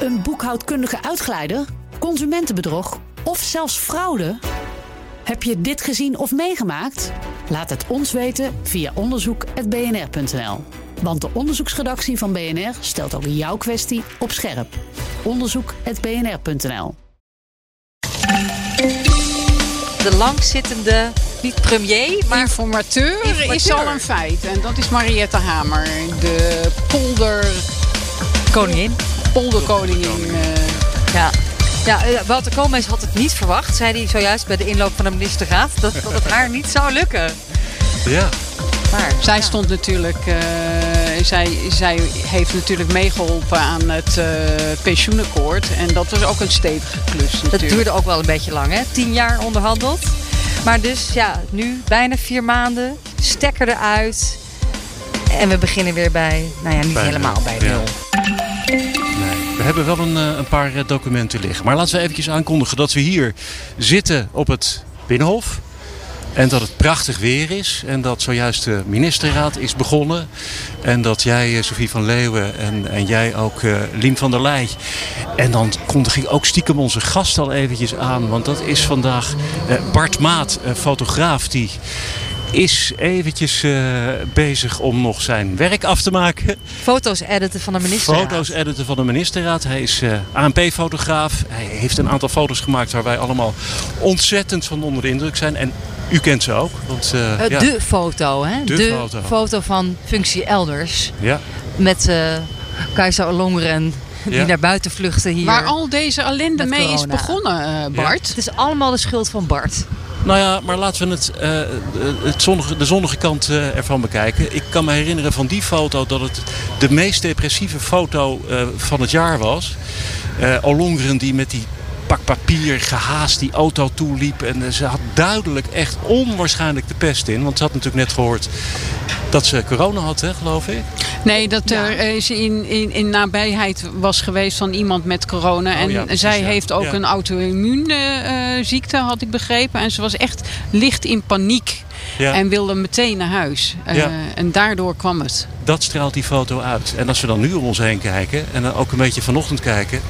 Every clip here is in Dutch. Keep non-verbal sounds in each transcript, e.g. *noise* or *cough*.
Een boekhoudkundige uitglijder? Consumentenbedrog? Of zelfs fraude? Heb je dit gezien of meegemaakt? Laat het ons weten via onderzoek.bnr.nl. Want de onderzoeksredactie van BNR stelt ook jouw kwestie op scherp. Onderzoek.bnr.nl. De langzittende, niet premier, maar informateur, Informateur. is al een feit. En dat is Mariette Hamer, de polder, koningin. Polderkoningin. eh. Ja. Ja, eh, Wouter Koolmees had het niet verwacht, zei hij zojuist bij de inloop van de ministerraad, dat, dat het haar niet zou lukken. Ja. Maar Zij ja. stond natuurlijk, eh, zij, zij heeft natuurlijk meegeholpen aan het eh, pensioenakkoord. En dat was ook een stevige klus Dat natuurlijk. duurde ook wel een beetje lang, hè? Tien jaar onderhandeld. Maar dus ja, nu bijna vier maanden, stekker eruit. En we beginnen weer bij, nou ja, niet Bij helemaal nul, bij nul. Hebben wel een, eh, een paar eh, documenten liggen. Maar laten we eventjes aankondigen dat we hier zitten op het Binnenhof. En dat het prachtig weer is. En dat zojuist de ministerraad is begonnen. En dat jij, eh, Sofie van Leeuwen, en, en jij ook, eh Lien van der Leij. En dan kondig ik ook stiekem onze gast al eventjes aan. Want dat is vandaag Bart Maat, een fotograaf die is eventjes eh, bezig om nog zijn werk af te maken. Foto's editen van de minister. Foto's editen van de ministerraad. Hij is eh, ANP-fotograaf. Hij heeft een aantal foto's gemaakt waar wij allemaal ontzettend van onder de indruk zijn. En u kent ze ook. Want, eh, ja, De foto, hè? De foto. van functie elders. ja, Met eh Keizer Longren die Ja. naar buiten vluchten hier. Waar al deze ellende mee is begonnen, eh, Bart. Het is allemaal de schuld van Bart. Nou ja, maar laten we het, eh, het zonnige, de zonnige kant eh, ervan bekijken. Ik kan me herinneren van die foto dat het de meest depressieve foto eh, van het jaar was. Eh Olongren die met die pak papier gehaast die auto toeliep. En eh, ze had duidelijk echt onwaarschijnlijk de pest in. Want ze had natuurlijk net gehoord dat ze corona had, hè, geloof ik. Nee, dat er eh, is in, in, in nabijheid was geweest van iemand met corona. en Oh ja, precies, zij ja. heeft ook Ja. een auto-immuunziekte, had ik begrepen. En ze was echt licht in paniek. Ja. En wilde meteen naar huis. Eh, Ja. En daardoor kwam het. Dat straalt die foto uit. En als we dan nu om ons heen kijken en dan ook een beetje vanochtend kijken.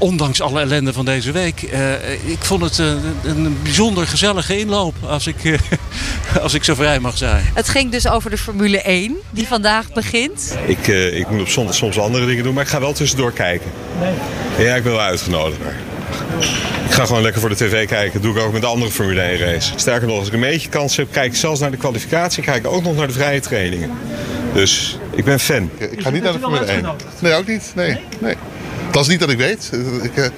Ja, ondanks alle ellende van deze week. eh, ik vond het eh, een, een bijzonder gezellige inloop, als ik, eh, *laughs* als ik zo vrij mag zijn. Het ging dus over de Formule 1, die vandaag begint. Ik, eh, ik moet op zondag soms andere dingen doen, maar ik ga wel tussendoor kijken. Ja, ik ben wel uitgenodigd. Maar. Ik ga gewoon lekker voor de tv kijken. Dat doe ik ook met de andere Formule 1 race. Sterker nog, als ik een beetje kans heb, kijk ik zelfs naar de kwalificatie. Kijk ik ook nog naar de vrije trainingen. Dus ik ben fan. Ik ga niet naar de Formule 1. Nee, ook niet. Nee, nee. Dat is niet dat ik weet. Ik, eh,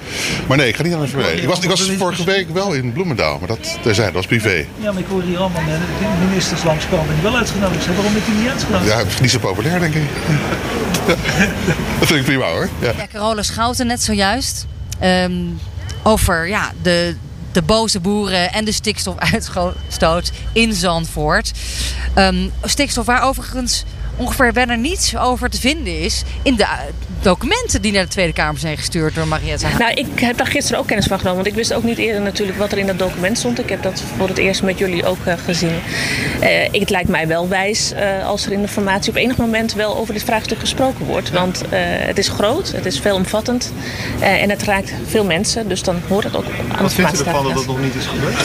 maar nee, ik ga niet naar de Formule 1. Ik was, ik was vorige week wel in Bloemendaal, maar dat terzijde, dat was privé. Ja, maar ik hoor hier allemaal ministers langskomen die wel uitgenodigd zijn. Waarom heeft hij niet uitgenodigd? Ja, niet zo populair, denk ik. Ja. Dat vind ik prima hoor. Ja. Ja, Carola Schouten net zojuist. ehm, over ja, de, de boze boeren en de stikstofuitstoot in Zandvoort. Ehm, stikstof waar overigens ongeveer bijna niets over te vinden is in de documenten die naar de Tweede Kamer zijn gestuurd door Mariette. Nou, ik heb daar gisteren ook kennis van genomen. Want ik wist ook niet eerder natuurlijk wat er in dat document stond. Ik heb dat voor het eerst met jullie ook eh, gezien. Eh, ik- het lijkt mij wel wijs eh, als er in de formatie op enig moment wel over dit vraagstuk gesproken wordt. Want eh, het is groot, het is veelomvattend eh, en het raakt veel mensen. Dus dan hoort het ook aan Wat de vindt u ervan dat dat nog niet is gebeurd?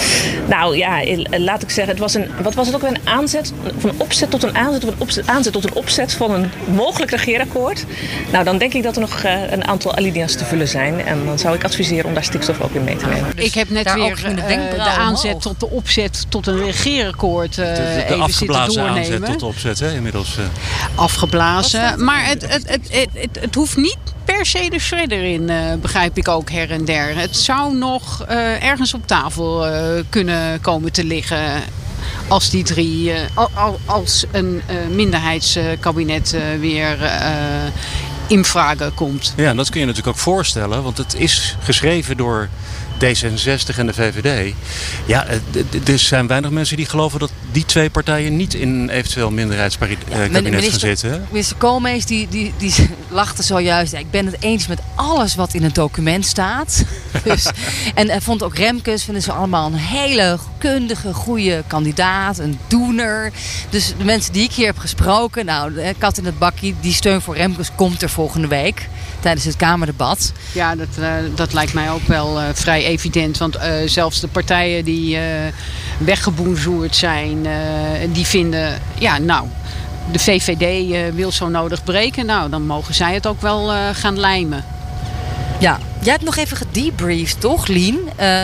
Nou ja, laat ik zeggen, het was een, wat was het ook weer, een aanzet, van een opzet tot een aanzet, tot een opzet, aanzet tot een opzet van een mogelijk regeerakkoord. Nou, dan denk ik dat er nog eh, een aantal alinea's te vullen zijn. En dan zou ik adviseren om daar stikstof ook in mee te nemen. Dus ik heb net weer de eh, de aanzet tot de opzet tot een regeerakkoord eh De, de, de even zitten afgeblazen aanzet doornemen. tot de opzet, hè, inmiddels. eh. Afgeblazen. Maar het, het, het, het, het, het hoeft niet per se de shredder in, eh, begrijp ik ook her en der. Het zou nog eh, ergens op tafel eh, kunnen komen te liggen. Als die drie, eh, al- al- als een eh, minderheidskabinet eh, weer eh, in vragen komt. Ja, dat kun je natuurlijk ook voorstellen, want het is geschreven door D66 en de VVD. Ja, eh, er zijn weinig mensen die geloven dat die twee partijen niet in een eventueel minderheidskabinet gaan zitten. Minister Koolmees die, die, die *laughs* lachte zojuist. Ja, ik ben het eens met alles wat in het document staat. *laughs* dus, en hij vond ook Remkes, vinden ze allemaal een hele kundige, goede kandidaat. Een doener. Dus de mensen die ik hier heb gesproken, nou, de kat in het bakkie, die steun voor Remkes komt er volgende week tijdens het Kamerdebat. Ja, dat, uh, dat lijkt mij ook wel uh, vrij evident. Want uh, zelfs de partijen die weggeboenzoerd zijn, die vinden, ja nou, de VVD wil zo nodig breken. Nou, dan mogen zij het ook wel gaan lijmen. Ja, jij hebt nog even gedebriefd, toch, Lien? Uh,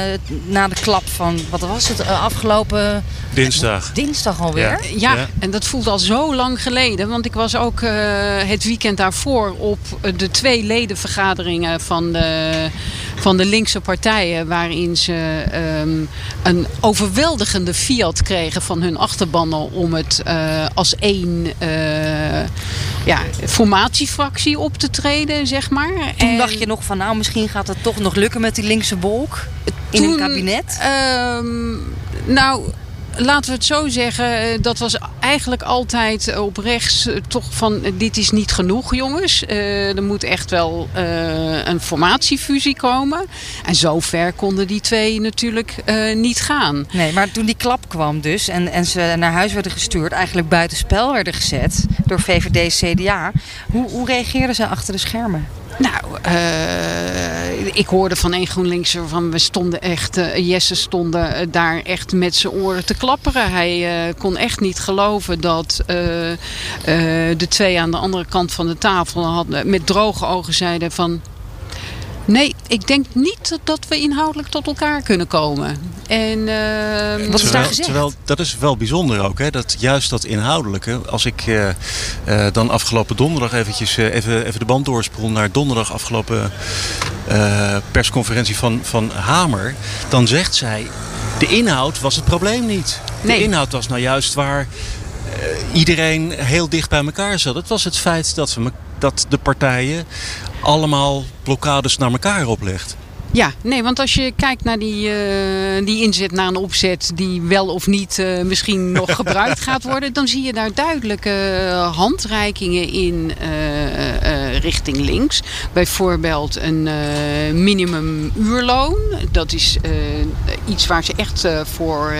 na de klap van, wat was het, uh, afgelopen... Dinsdag. Dinsdag alweer? Ja, ja, en dat voelt al zo lang geleden. Want ik was ook uh, het weekend daarvoor op de twee ledenvergaderingen van de, van de linkse partijen. Waarin ze um, een overweldigende fiat kregen van hun achterbannen om het als één ja, formatiefractie op te treden, zeg maar. Toen en... dacht je nog van nou, misschien gaat het toch nog lukken met die linkse wolk in Toen, een kabinet? Um, nou, laten we het zo zeggen, dat was eigenlijk altijd op rechts toch van dit is niet genoeg jongens. Uh, er moet echt wel uh, een formatiefusie komen. En zo ver konden die twee natuurlijk uh, niet gaan. Nee, maar toen die klap kwam dus en, en ze naar huis werden gestuurd, eigenlijk buitenspel werden gezet door VVD CDA. Hoe, hoe reageerden ze achter de schermen? Nou, uh, ik hoorde van een GroenLinkser van we stonden echt, uh, Jesse stonden daar echt met zijn oren te klapperen. Hij kon echt niet geloven dat de twee aan de andere kant van de tafel hadden, met droge ogen zeiden van Nee, ik denk niet dat we inhoudelijk tot elkaar kunnen komen. En, uh, Wat is daar gezegd? Terwijl, dat is wel bijzonder ook, hè? Dat juist dat inhoudelijke. Als ik uh, uh, dan afgelopen donderdag eventjes even, even de band doorspoel naar donderdag afgelopen persconferentie van, van Hamer. Dan zegt zij, de inhoud was het probleem niet. De nee. inhoud was nou juist waar iedereen heel dicht bij elkaar zat. Het was het feit dat, dat de partijen allemaal blokkades naar elkaar oplegt. Ja, nee, want als je kijkt naar die, uh, die inzet naar een opzet die wel of niet uh, misschien *laughs* nog gebruikt gaat worden, dan zie je daar duidelijke uh, handreikingen in richting links. Bijvoorbeeld een minimumuurloon. Dat is iets waar ze echt voor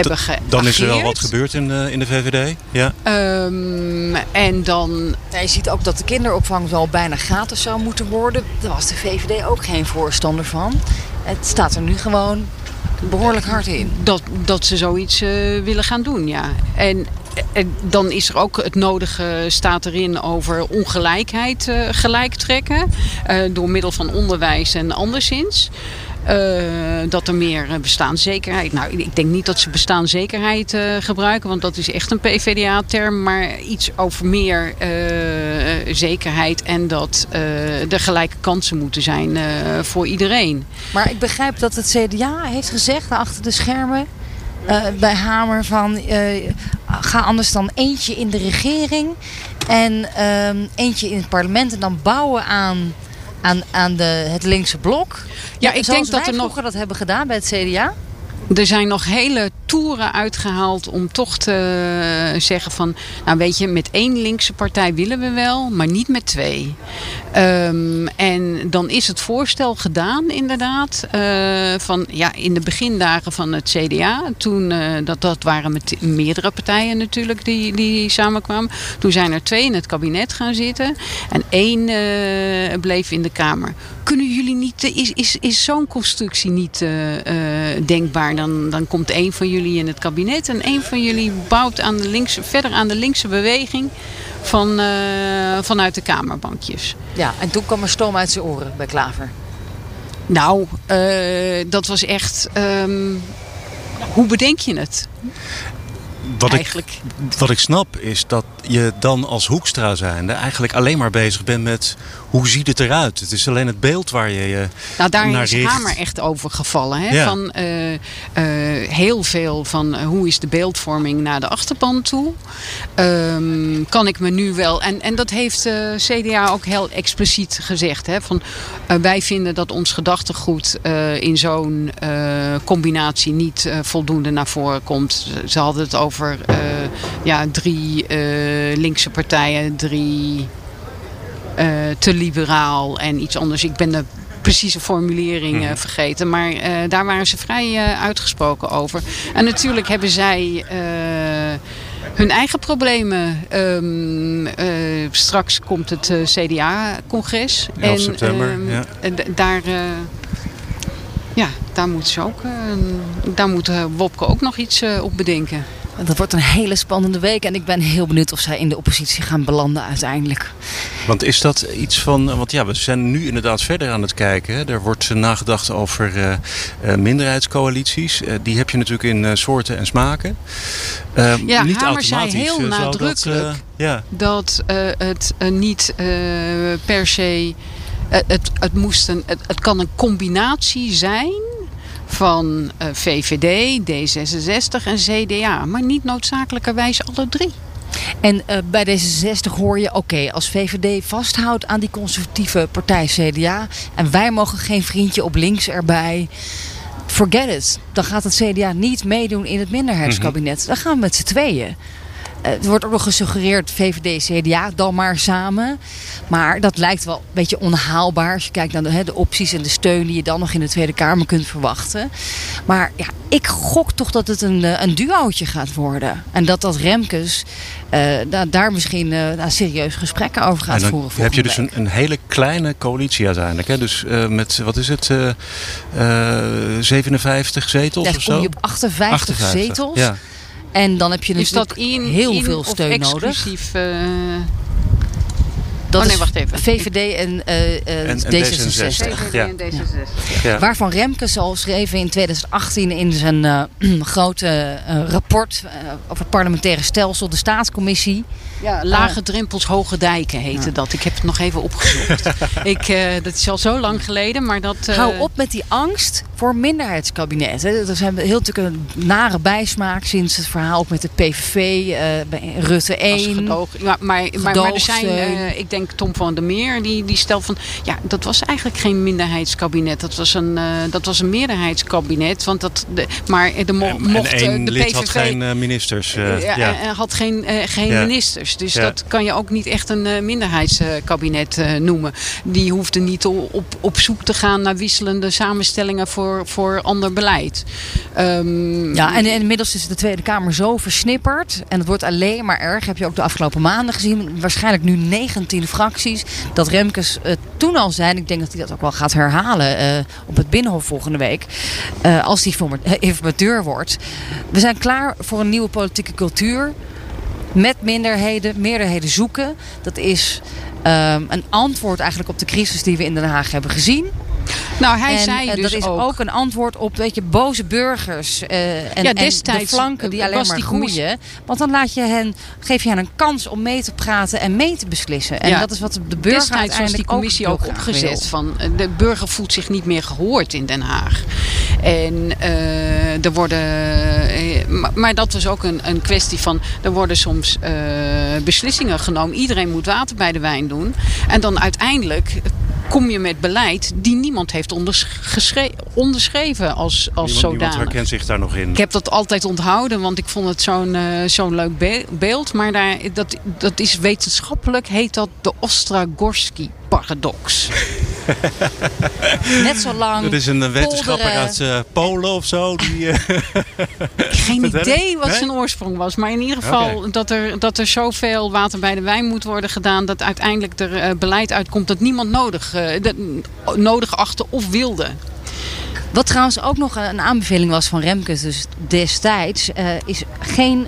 hebben geageerd. Dan is er wel wat gebeurd in de, in de VVD. Ja. Um, en dan... Ja, je ziet ook dat de kinderopvang wel bijna gratis zou moeten worden. Daar was de VVD ook geen voorstander van. Het staat er nu gewoon behoorlijk hard in. Dat, dat ze zoiets uh, willen gaan doen, ja. En, en, dan is er ook het nodige, staat erin over ongelijkheid uh, gelijk trekken. Uh, door middel van onderwijs en anderszins. Uh, dat er meer bestaanszekerheid. Nou, ik denk niet dat ze bestaanszekerheid uh, gebruiken, want dat is echt een PVDA-term. Maar iets over meer zekerheid en dat er gelijke kansen moeten zijn voor iedereen. Maar ik begrijp dat het CDA heeft gezegd achter de schermen. bij Hamer van ga anders dan eentje in de regering en eentje in het parlement en dan bouwen aan aan, aan de, het linkse blok. Ja, ik denk dat er nog dat hebben gedaan bij het CDA. Er zijn nog hele toeren uitgehaald om toch te zeggen van... nou weet je, met één linkse partij willen we wel, maar niet met twee. Um, en dan is het voorstel gedaan inderdaad. Uh, van, ja, in de begindagen van het CDA. Toen, uh, dat, dat waren met meerdere partijen natuurlijk die, die samenkwamen. Toen zijn er twee in het kabinet gaan zitten. En één uh, bleef in de Kamer. Kunnen jullie niet... Is, is, is zo'n constructie niet denkbaar? Dan, dan komt één van jullie in het kabinet. En één van jullie bouwt aan de linkse, verder aan de linkse beweging van, uh, vanuit de kamerbankjes. Ja, en toen kwam er stoom uit zijn oren bij Klaver. Nou, uh, dat was echt... Um, hoe bedenk je het? Wat ik, wat ik snap is dat je dan als Hoekstra zijnde eigenlijk alleen maar bezig bent met hoe ziet het eruit. Het is alleen het beeld waar je je Nou, daar naar is richt. Hamer echt over gevallen. Hè? Ja. Van eh, eh, heel veel van eh, hoe is de beeldvorming naar de achterban toe. Ehm, kan ik me nu wel. En, en dat heeft eh, CDA ook heel expliciet gezegd. Hè? Van, eh, wij vinden dat ons gedachtegoed eh, in zo'n eh, combinatie niet eh, voldoende naar voren komt. Ze hadden het over eh, ja, drie eh, linkse partijen, drie eh, te liberaal en iets anders. Ik ben de precieze formulering eh, vergeten. Maar eh, daar waren ze vrij eh, uitgesproken over. En natuurlijk hebben zij eh, hun eigen problemen. Ehm, eh, straks komt het eh, CDA-congres. 11 september, ehm, ja. en daar... eh, ja, daar moet ze ook. eh, daar moet eh, Wopke ook nog iets eh, op bedenken. Dat wordt een hele spannende week. En ik ben heel benieuwd of zij in de oppositie gaan belanden uiteindelijk. Want is dat iets van. Want ja, we zijn nu inderdaad verder aan het kijken. hè. Er wordt nagedacht over eh, eh, minderheidscoalities. Eh, die heb je natuurlijk in eh, soorten en smaken. Eh, Ja, niet Hamer zei automatisch. heel dat, nadrukkelijk eh, ja. dat eh, het niet eh, per se. het, het, moest een, het, het kan een combinatie zijn van eh, VVD, D66 en CDA, maar niet noodzakelijkerwijs alle drie. En eh, bij D66 hoor je, oké, als VVD vasthoudt aan die conservatieve partij CDA... en wij mogen geen vriendje op links erbij... Forget it. Dan gaat het CDA niet meedoen in het minderheidskabinet. Dan gaan we met z'n tweeën. Eh, Er wordt ook nog gesuggereerd VVD, CDA dan maar samen. Maar dat lijkt wel een beetje onhaalbaar als je kijkt naar de, hè, de opties en de steun die je dan nog in de Tweede Kamer kunt verwachten. Maar ja, ik gok toch dat het een, eh, een duootje gaat worden. En dat dat Remkes eh, da- daar misschien nou, serieus gesprekken over gaat En dan voeren. heb je dus een, een hele kleine coalitie uiteindelijk. Hè? Dus met, wat is het, eh, eh, 57 zetels of zo? je op 58, zetels. Ja. En dan heb je in, heel in veel of steun nodig. exclusief? eh, Dat Oh, nee, is wacht even. VVD en, eh, eh, En- en D66. D66. Ja. en D66. Ja. Waarvan Remkes al schreef in 2018 in zijn eh, *clears throat* grote eh, rapport eh, over het parlementaire stelsel, de staatscommissie. Ja, lage drempels, hoge dijken heette dat. Ik heb het nog even opgezocht. *laughs* ik, eh, dat is al zo lang geleden, maar dat... eh, Hou op met die angst voor minderheidskabinet. hè. Er zijn heel natuurlijk een nare bijsmaak sinds het verhaal ook met de PVV, eh, bij Rutte als 1. gedoog. Ja, maar, maar, maar er zijn, eh, ik denk Tom van der Meer, die, die stelt van, ja, dat was eigenlijk geen minderheidskabinet. Dat was een, eh, dat was een meerderheidskabinet. Want dat, de, maar er mo- En, mocht en één de lid PVV... had geen ministers. eh, ja, had geen, eh, geen Ja. Dus Ja. dat kan je ook niet echt een eh, minderheidskabinet eh, noemen. Die hoefde niet op, op zoek te gaan naar wisselende samenstellingen voor, voor ander beleid. Ehm, Ja, en inmiddels is de Tweede Kamer zo versnipperd. En het wordt alleen maar erg. Heb je ook de afgelopen maanden gezien. Waarschijnlijk nu 19 fracties. Dat Remkes eh, toen al zijn. Ik denk dat hij dat ook wel gaat herhalen eh, op het Binnenhof volgende week. eh, als hij forma- informateur wordt. We zijn klaar voor een nieuwe politieke cultuur. Met minderheden, meerderheden zoeken. Dat is ehm, een antwoord eigenlijk op de crisis die we in Den Haag hebben gezien. Nou, hij en zei eh, dus dat is ook, ook, een antwoord op weet je, boze burgers eh, en, Ja, en de destijds flanken die alleen was maar groeien. Want dan laat je hen, geef je hen een kans om mee te praten en mee te beslissen. En Ja, dat is wat de burger Destijds was die commissie ook, opgezet van eh, de burger voelt zich niet meer gehoord in Den Haag. En eh, er worden, eh, maar, maar dat was ook een, een kwestie van, er worden soms eh, beslissingen genomen. Iedereen moet water bij de wijn doen. En dan uiteindelijk kom je met beleid die niemand heeft onderschre- onderschreven als, als Niemand, niemand zodanig. herkent zich daar nog in. Ik heb dat altijd onthouden, want ik vond het zo'n eh, zo'n leuk be- beeld. Maar daar, dat, dat is wetenschappelijk, heet dat de Ostragorski-paradox. *laughs* *laughs* Net zo lang. Dat is een wetenschapper polderen. uit eh, Polen of zo. Die, eh, *laughs* Geen idee wat zijn oorsprong was. Maar in ieder geval dat, er, dat er zoveel water bij de wijn moet worden gedaan... dat uiteindelijk er eh, beleid uitkomt dat niemand nodig, eh, dat, nodig achtte of wilde. Wat trouwens ook nog een aanbeveling was van Remkes dus destijds, eh, is geen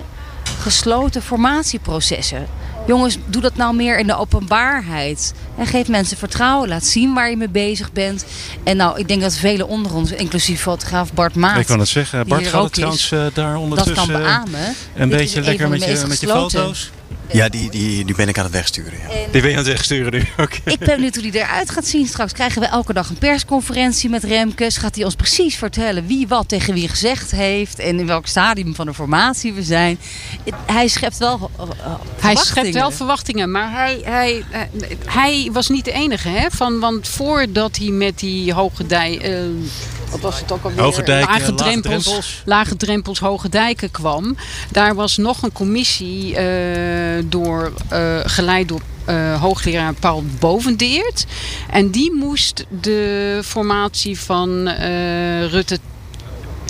gesloten formatieprocessen. Jongens, doe dat nou meer in de openbaarheid. En geef mensen vertrouwen. Laat zien waar je mee bezig bent. En nou, ik denk dat velen onder ons, inclusief fotograaf Bart Maat... ik kan het zeggen. Bart gaat het trouwens eh, daar dat ondertussen kan eh, beamen. een Dit beetje lekker met je, met je foto's. Ja, die, die, die ben ik aan het wegsturen. Ja. Die ben je aan het wegsturen nu? *laughs* Oké. Ik ben benieuwd hoe die eruit gaat zien. Straks krijgen we elke dag een persconferentie met Remkes. Gaat hij ons precies vertellen wie wat tegen wie gezegd heeft. En in welk stadium van de formatie we zijn. Hij schept wel uh, Hij schept wel verwachtingen. Maar hij, hij, uh, hij was niet de enige. Hè? Van, want voordat hij met die hoge dij... Uh, wat was het ook alweer? Hoge dijken, lage, lage drempels, drempels. lage drempels, hoge dijken kwam. Daar was nog een commissie uh, door, uh, geleid door uh, hoogleraar Paul Bovendeert. En die moest de formatie van Rutte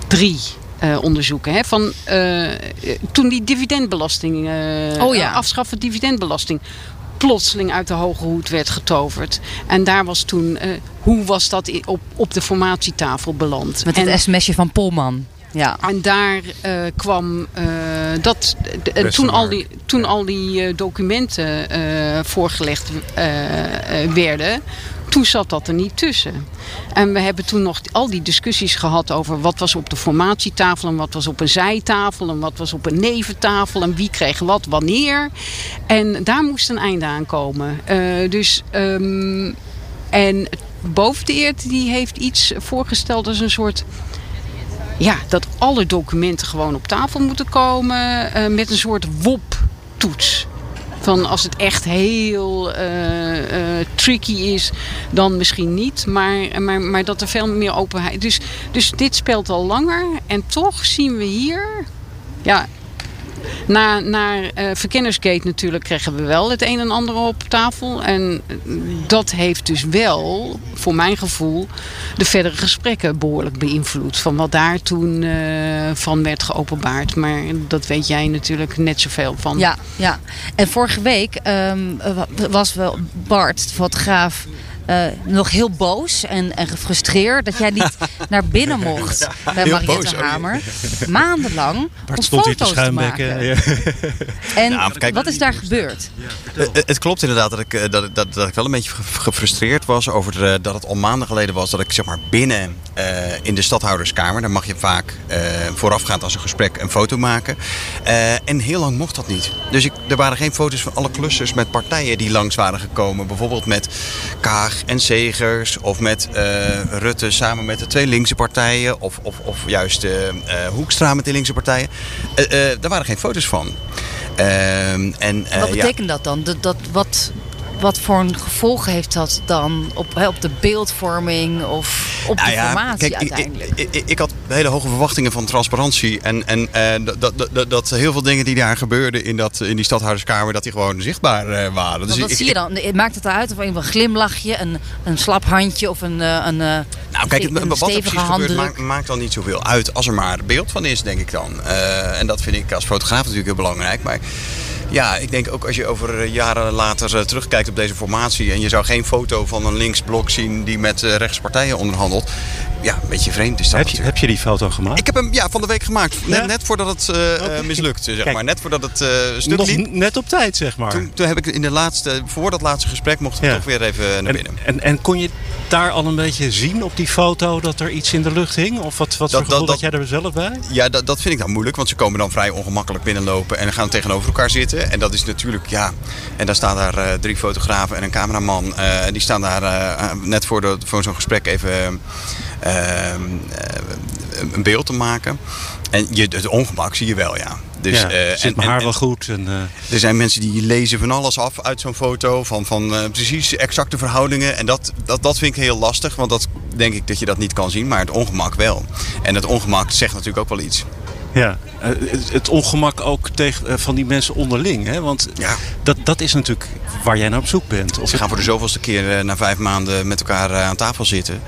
3 uh, onderzoeken. Hè? Van, toen die dividendbelasting, oh, ja. afschaffen dividendbelasting, plotseling uit de hoge hoed werd getoverd. En daar was toen, hoe was dat op, op de formatietafel beland? Met het en, sms'je van Polman. Ja. En daar uh, kwam uh, dat. Uh, toen, al die, toen al die documenten voorgelegd werden, toen zat dat er niet tussen. En we hebben toen nog al die discussies gehad over wat was op de formatietafel en wat was op een zijtafel en wat was op een neventafel en wie kreeg wat wanneer. En daar moest een einde aan komen. dus. Um, en Bovendeert die heeft iets voorgesteld als een soort ja, dat alle documenten gewoon op tafel moeten komen uh, met een soort WOP-toets. Van als het echt heel uh, uh, tricky is, dan misschien niet. Maar, maar, maar dat er veel meer openheid. Dus, dus dit speelt al langer. En toch zien we hier. Ja, na, naar uh, Verkennersgate natuurlijk kregen we wel het een en ander op tafel. En dat heeft dus wel, voor mijn gevoel, de verdere gesprekken behoorlijk beïnvloed. Van wat daar toen uh, van werd geopenbaard. Maar dat weet jij natuurlijk net zoveel van. Ja, ja. en vorige week um, was wel Bart, de fotograaf... Uh, nog heel boos en, en gefrustreerd dat jij niet *laughs* naar binnen mocht ja, bij Mariette boos, Hamer. Oh, *laughs* Maandenlang Bart om stond foto's hier te schuimbekken. Ja. *laughs* En nou, kijk, wat is daar gebeurd? Uh, het klopt inderdaad dat ik, dat, dat, dat ik wel een beetje gefrustreerd was over de, dat het al maanden geleden was dat ik zeg maar binnen uh, in de stadhouderskamer, daar mag je vaak voorafgaand als een gesprek een foto maken. en heel lang mocht dat niet. Dus ik, er waren geen foto's van alle klussers met partijen die langs waren gekomen. Bijvoorbeeld met Kaag en Segers of met uh, Rutte samen met de twee linkse partijen of, of, of juist uh, uh, Hoekstra met de linkse partijen. daar waren geen foto's van. Ehm, en, wat betekent ja. dat dan? Dat, dat, wat, wat voor een gevolgen heeft dat dan op, de beeldvorming of op nou de ja, formatie kijk, uiteindelijk? Ik, ik, ik, had hele hoge verwachtingen van transparantie. En, en uh, dat, dat, dat, heel veel dingen die daar gebeurden in, dat, in die stadhouderskamer, dat die gewoon zichtbaar uh, waren. Dus ik, zie je dan? Maakt het eruit of een glimlachje, een, een slap handje of een, uh, een, nou, kijk, een wat er precies gebeurt maakt, maakt dan niet zoveel uit als er maar beeld van is, denk ik dan. en dat vind ik als fotograaf natuurlijk heel belangrijk. Maar ja, ik denk ook als je over jaren later terugkijkt op deze formatie en je zou geen foto van een linksblok zien die met rechtspartijen onderhandelt. Ja, een beetje vreemd is dat heb je, heb je die foto gemaakt? Ik heb hem ja, van de week gemaakt. Net, Ja? net voordat het uh, mislukt, zeg Kijk. maar. Net voordat het uh, stuk Nog liep. net op tijd, zeg maar. Toen, toen heb ik in de laatste, voor dat laatste gesprek mocht ik Ja. toch weer even naar En, binnen. en, en kon je daar al een beetje zien op die foto dat er iets in de lucht hing? Of wat, wat Dat- voor gevoel dat- had jij er zelf bij? Ja, dat, dat vind ik dan moeilijk, want ze komen dan vrij ongemakkelijk binnenlopen en gaan tegenover elkaar zitten. En dat is natuurlijk, ja. En daar staan daar eh, drie fotografen en een cameraman. eh, en die staan daar eh, net voor, de, voor zo'n gesprek even eh, eh, een beeld te maken. En je, het ongemak zie je wel, ja. Dus, ja, eh, zit en- mijn haar en- wel goed? En, eh, Er zijn mensen die lezen van alles af uit zo'n foto. Van, van eh, precies exacte verhoudingen. En dat, dat, dat vind ik heel lastig. Want dat denk ik dat je dat niet kan zien. Maar het ongemak wel. En het ongemak zegt natuurlijk ook wel iets. ja, het, ongemak ook tegen, van die mensen onderling. Hè? Want Ja. dat, dat is natuurlijk waar jij naar op zoek bent. Of Ze gaan voor de zoveelste keer na vijf maanden met elkaar aan tafel zitten.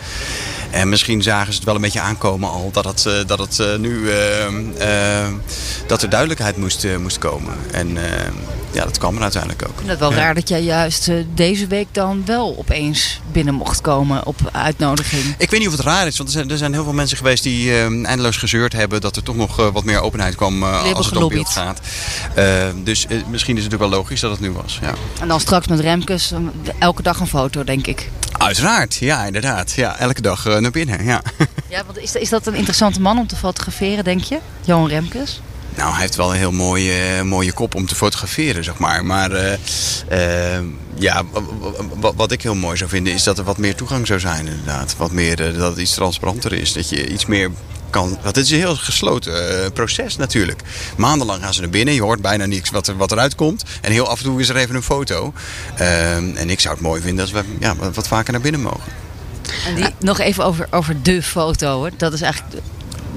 En misschien zagen ze het wel een beetje aankomen al. Dat het, eh, dat het eh, nu... eh, dat er duidelijkheid moest, moest komen. En ja, dat kwam er uiteindelijk ook. Ik vind het wel raar dat jij juist deze week dan wel opeens binnen mocht komen op uitnodiging. Ik weet niet of het raar is, want er zijn, er zijn heel veel mensen geweest die eindeloos gezeurd hebben dat er toch nog wat meer openheid kwam als het om beeld gaat. Dus misschien is het natuurlijk wel logisch dat het nu was. Ja. En dan straks met Remkes elke dag een foto, denk ik. Uiteraard, ja, inderdaad. Ja, elke dag eh, naar binnen. Ja. *laughs* Ja, want is, is dat een interessante man om te fotograferen, denk je? Johan Remkes? Nou, hij heeft wel een heel mooie, mooie kop om te fotograferen, zeg maar. Maar uh, uh, ja, wat ik heel mooi zou vinden is dat er wat meer toegang zou zijn, inderdaad. Wat meer, uh, dat het iets transparanter is. Dat je iets meer kan. Want het is een heel gesloten proces natuurlijk. Maandenlang gaan ze naar binnen. Je hoort bijna niks wat, er, wat eruit komt. En heel af en toe is er even een foto. Ehm, en ik zou het mooi vinden als we ja, wat vaker naar binnen mogen. En die, nog even over, over de foto. Hoor. Dat is eigenlijk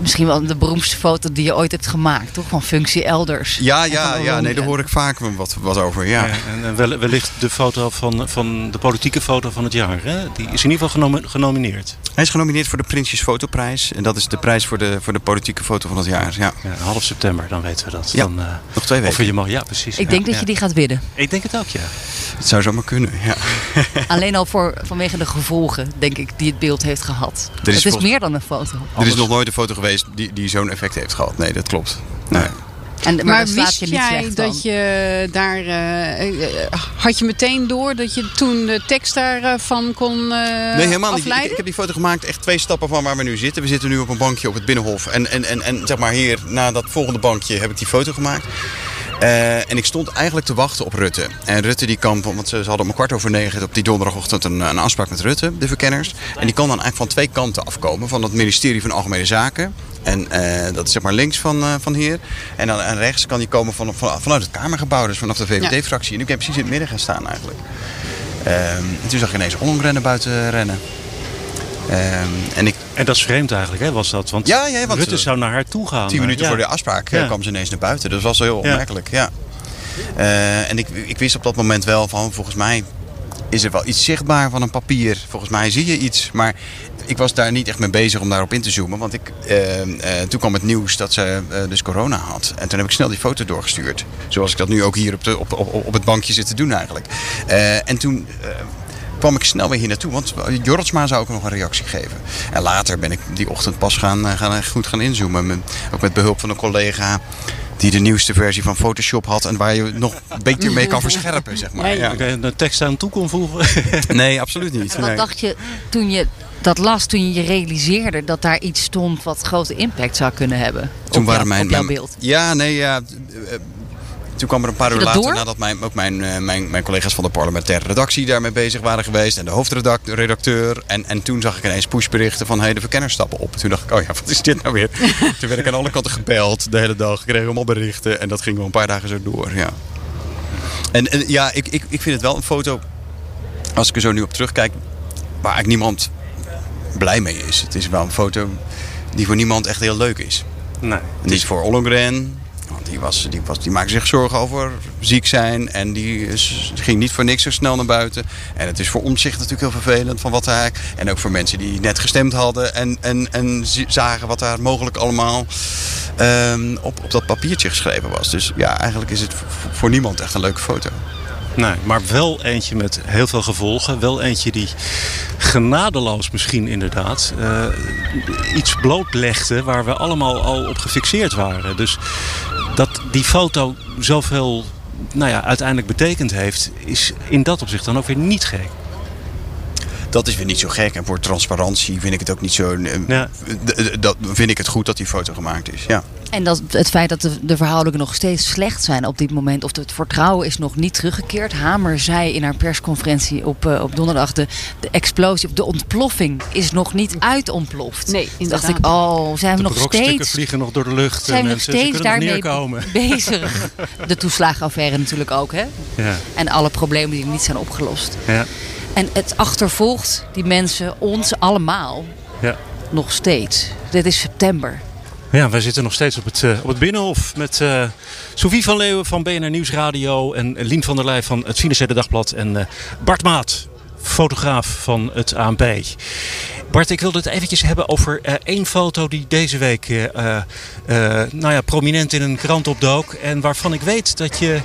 misschien wel de beroemdste foto die je ooit hebt gemaakt, toch? Van functie elders. Ja, ja, ja. Nee, daar hoor ik vaak wat, wat over. Ja. ja en wellicht de foto van, van de politieke foto van het jaar. Hè? Die is in ieder geval genomineerd. Hij is genomineerd voor de Prinsjes Fotoprijs. En dat is de prijs voor de, voor de politieke foto van het jaar. Ja. ja half september, dan weten we dat. Ja, dan, uh, nog twee weken. Of je mag, ja, precies. Ik denk dat je die gaat winnen. Ik denk het ook, ja. Het zou zomaar kunnen, ja. *laughs* Alleen al voor, vanwege de gevolgen, denk ik, die het beeld heeft gehad. Is het is meer dan een foto. Er is nog nooit een foto geweest die, die zo'n effect heeft gehad. Nee, dat klopt. Nee. En, maar, maar wist je jij dat je daar... Uh, had je meteen door dat je toen de tekst daarvan kon uh, Nee, helemaal niet. Ik, ik, heb die foto gemaakt echt twee stappen van waar we nu zitten. We zitten nu op een bankje op het Binnenhof. En, en, en, en zeg maar hier, na dat volgende bankje, heb ik die foto gemaakt. Uh, en ik stond eigenlijk te wachten op Rutte. En Rutte die kan, want ze hadden om kwart over negen op die donderdagochtend een, een afspraak met Rutte, de verkenners. En die kan dan eigenlijk van twee kanten afkomen. Van het ministerie van Algemene Zaken. En uh, dat is zeg maar links van, uh, van hier. En dan en rechts kan die komen van, van, vanuit het Kamergebouw, dus vanaf de VVD-fractie. En ik heb precies in het midden gaan staan eigenlijk. en toen zag ik ineens Ollongren buiten rennen. Um, en, ik... en dat is vreemd eigenlijk, hè, was dat? Want, ja, ja, want Rutte zou naar haar toe gaan. Tien minuten ja. voor de afspraak ja. kwam ze ineens naar buiten. Dat was heel opmerkelijk, ja. Uh, en ik, ik wist op dat moment wel van, volgens mij is er wel iets zichtbaar van een papier. Volgens mij zie je iets, maar ik was daar niet echt mee bezig om daarop in te zoomen. Want ik, uh, uh, toen kwam het nieuws dat ze uh, dus corona had. En toen heb ik snel die foto doorgestuurd. Zoals ik dat nu ook hier op, de, op, op, op het bankje zit te doen eigenlijk. en toen kwam ik snel weer hier naartoe. Want Jortsma zou ook nog een reactie geven. En later ben ik die ochtend pas gaan, gaan goed gaan inzoomen. Met, ook met behulp van een collega die de nieuwste versie van Photoshop had en waar je nog een beetje mee kan verscherpen, zeg maar. Ja. Kan je een tekst aan toe kon voegen? nee, absoluut niet. Wat dacht je toen je dat las, toen je je realiseerde dat daar iets stond wat grote impact zou kunnen hebben? Toen op waren mijn, jouw beeld. Ja, nee, ja. Toen kwam er een paar uur later, nadat mijn, ook mijn, eh, mijn, mijn collega's van de parlementaire redactie daarmee bezig waren geweest. En de hoofdredacteur. En, en toen zag ik ineens pushberichten van hey, de verkenners stappen op. Toen dacht ik, oh ja, *laughs* wat is dit nou weer? *laughs* toen werd ik aan alle kanten gebeld de hele dag. Ik kreeg allemaal berichten. En dat ging wel een paar dagen zo door, ja. En, en ja, ik, ik, ik vind het wel een foto, als ik er zo nu op terugkijk, waar eigenlijk niemand blij mee is. Het is wel een foto die voor niemand echt heel leuk is. Nee. Niet voor Ollongren, want die, was, die, was, die maakte zich zorgen over ziek zijn. En die ging niet voor niks zo snel naar buiten. En het is voor omzicht natuurlijk heel vervelend. Van wat hij, en ook voor mensen die net gestemd hadden. En, en, en zagen wat daar mogelijk allemaal um, op, op dat papiertje geschreven was. Dus ja, eigenlijk is het voor niemand echt een leuke foto. Nee, maar wel eentje met heel veel gevolgen. Wel eentje die genadeloos misschien inderdaad uh, iets blootlegde waar we allemaal al op gefixeerd waren. Dus dat die foto zoveel nou ja, uiteindelijk betekend heeft, is in dat opzicht dan ook weer niet gek. Dat is weer niet zo gek. En voor transparantie vind ik het ook niet zo. Eh, ja. Dat vind ik het goed dat die foto gemaakt is. Ja. En dat, het feit dat de, de verhoudingen nog steeds slecht zijn op dit moment, of het vertrouwen is nog niet teruggekeerd. Hamer zei in haar persconferentie op, uh, op donderdag: de, de explosie, de ontploffing is nog niet uitontploft. Nee, inderdaad. dacht ik, oh, zijn we de nog steeds. vliegen nog door de lucht. Zijn we nog steeds daarmee *laughs* bezig? De toeslagenaffaire natuurlijk ook, hè? Ja. En alle problemen die niet zijn opgelost. Ja. En het achtervolgt die mensen, ons allemaal, ja. nog steeds. Dit is september. Ja, wij zitten nog steeds op het, uh, op het Binnenhof met uh, Sofie van Leeuwen van BNR Nieuwsradio en Lien van der Leij van het Financiële Dagblad en uh, Bart Maat, fotograaf van het ANP. Bart, ik wilde het eventjes hebben over één foto die deze week nou ja, prominent in een krant opdook. En waarvan ik weet dat je,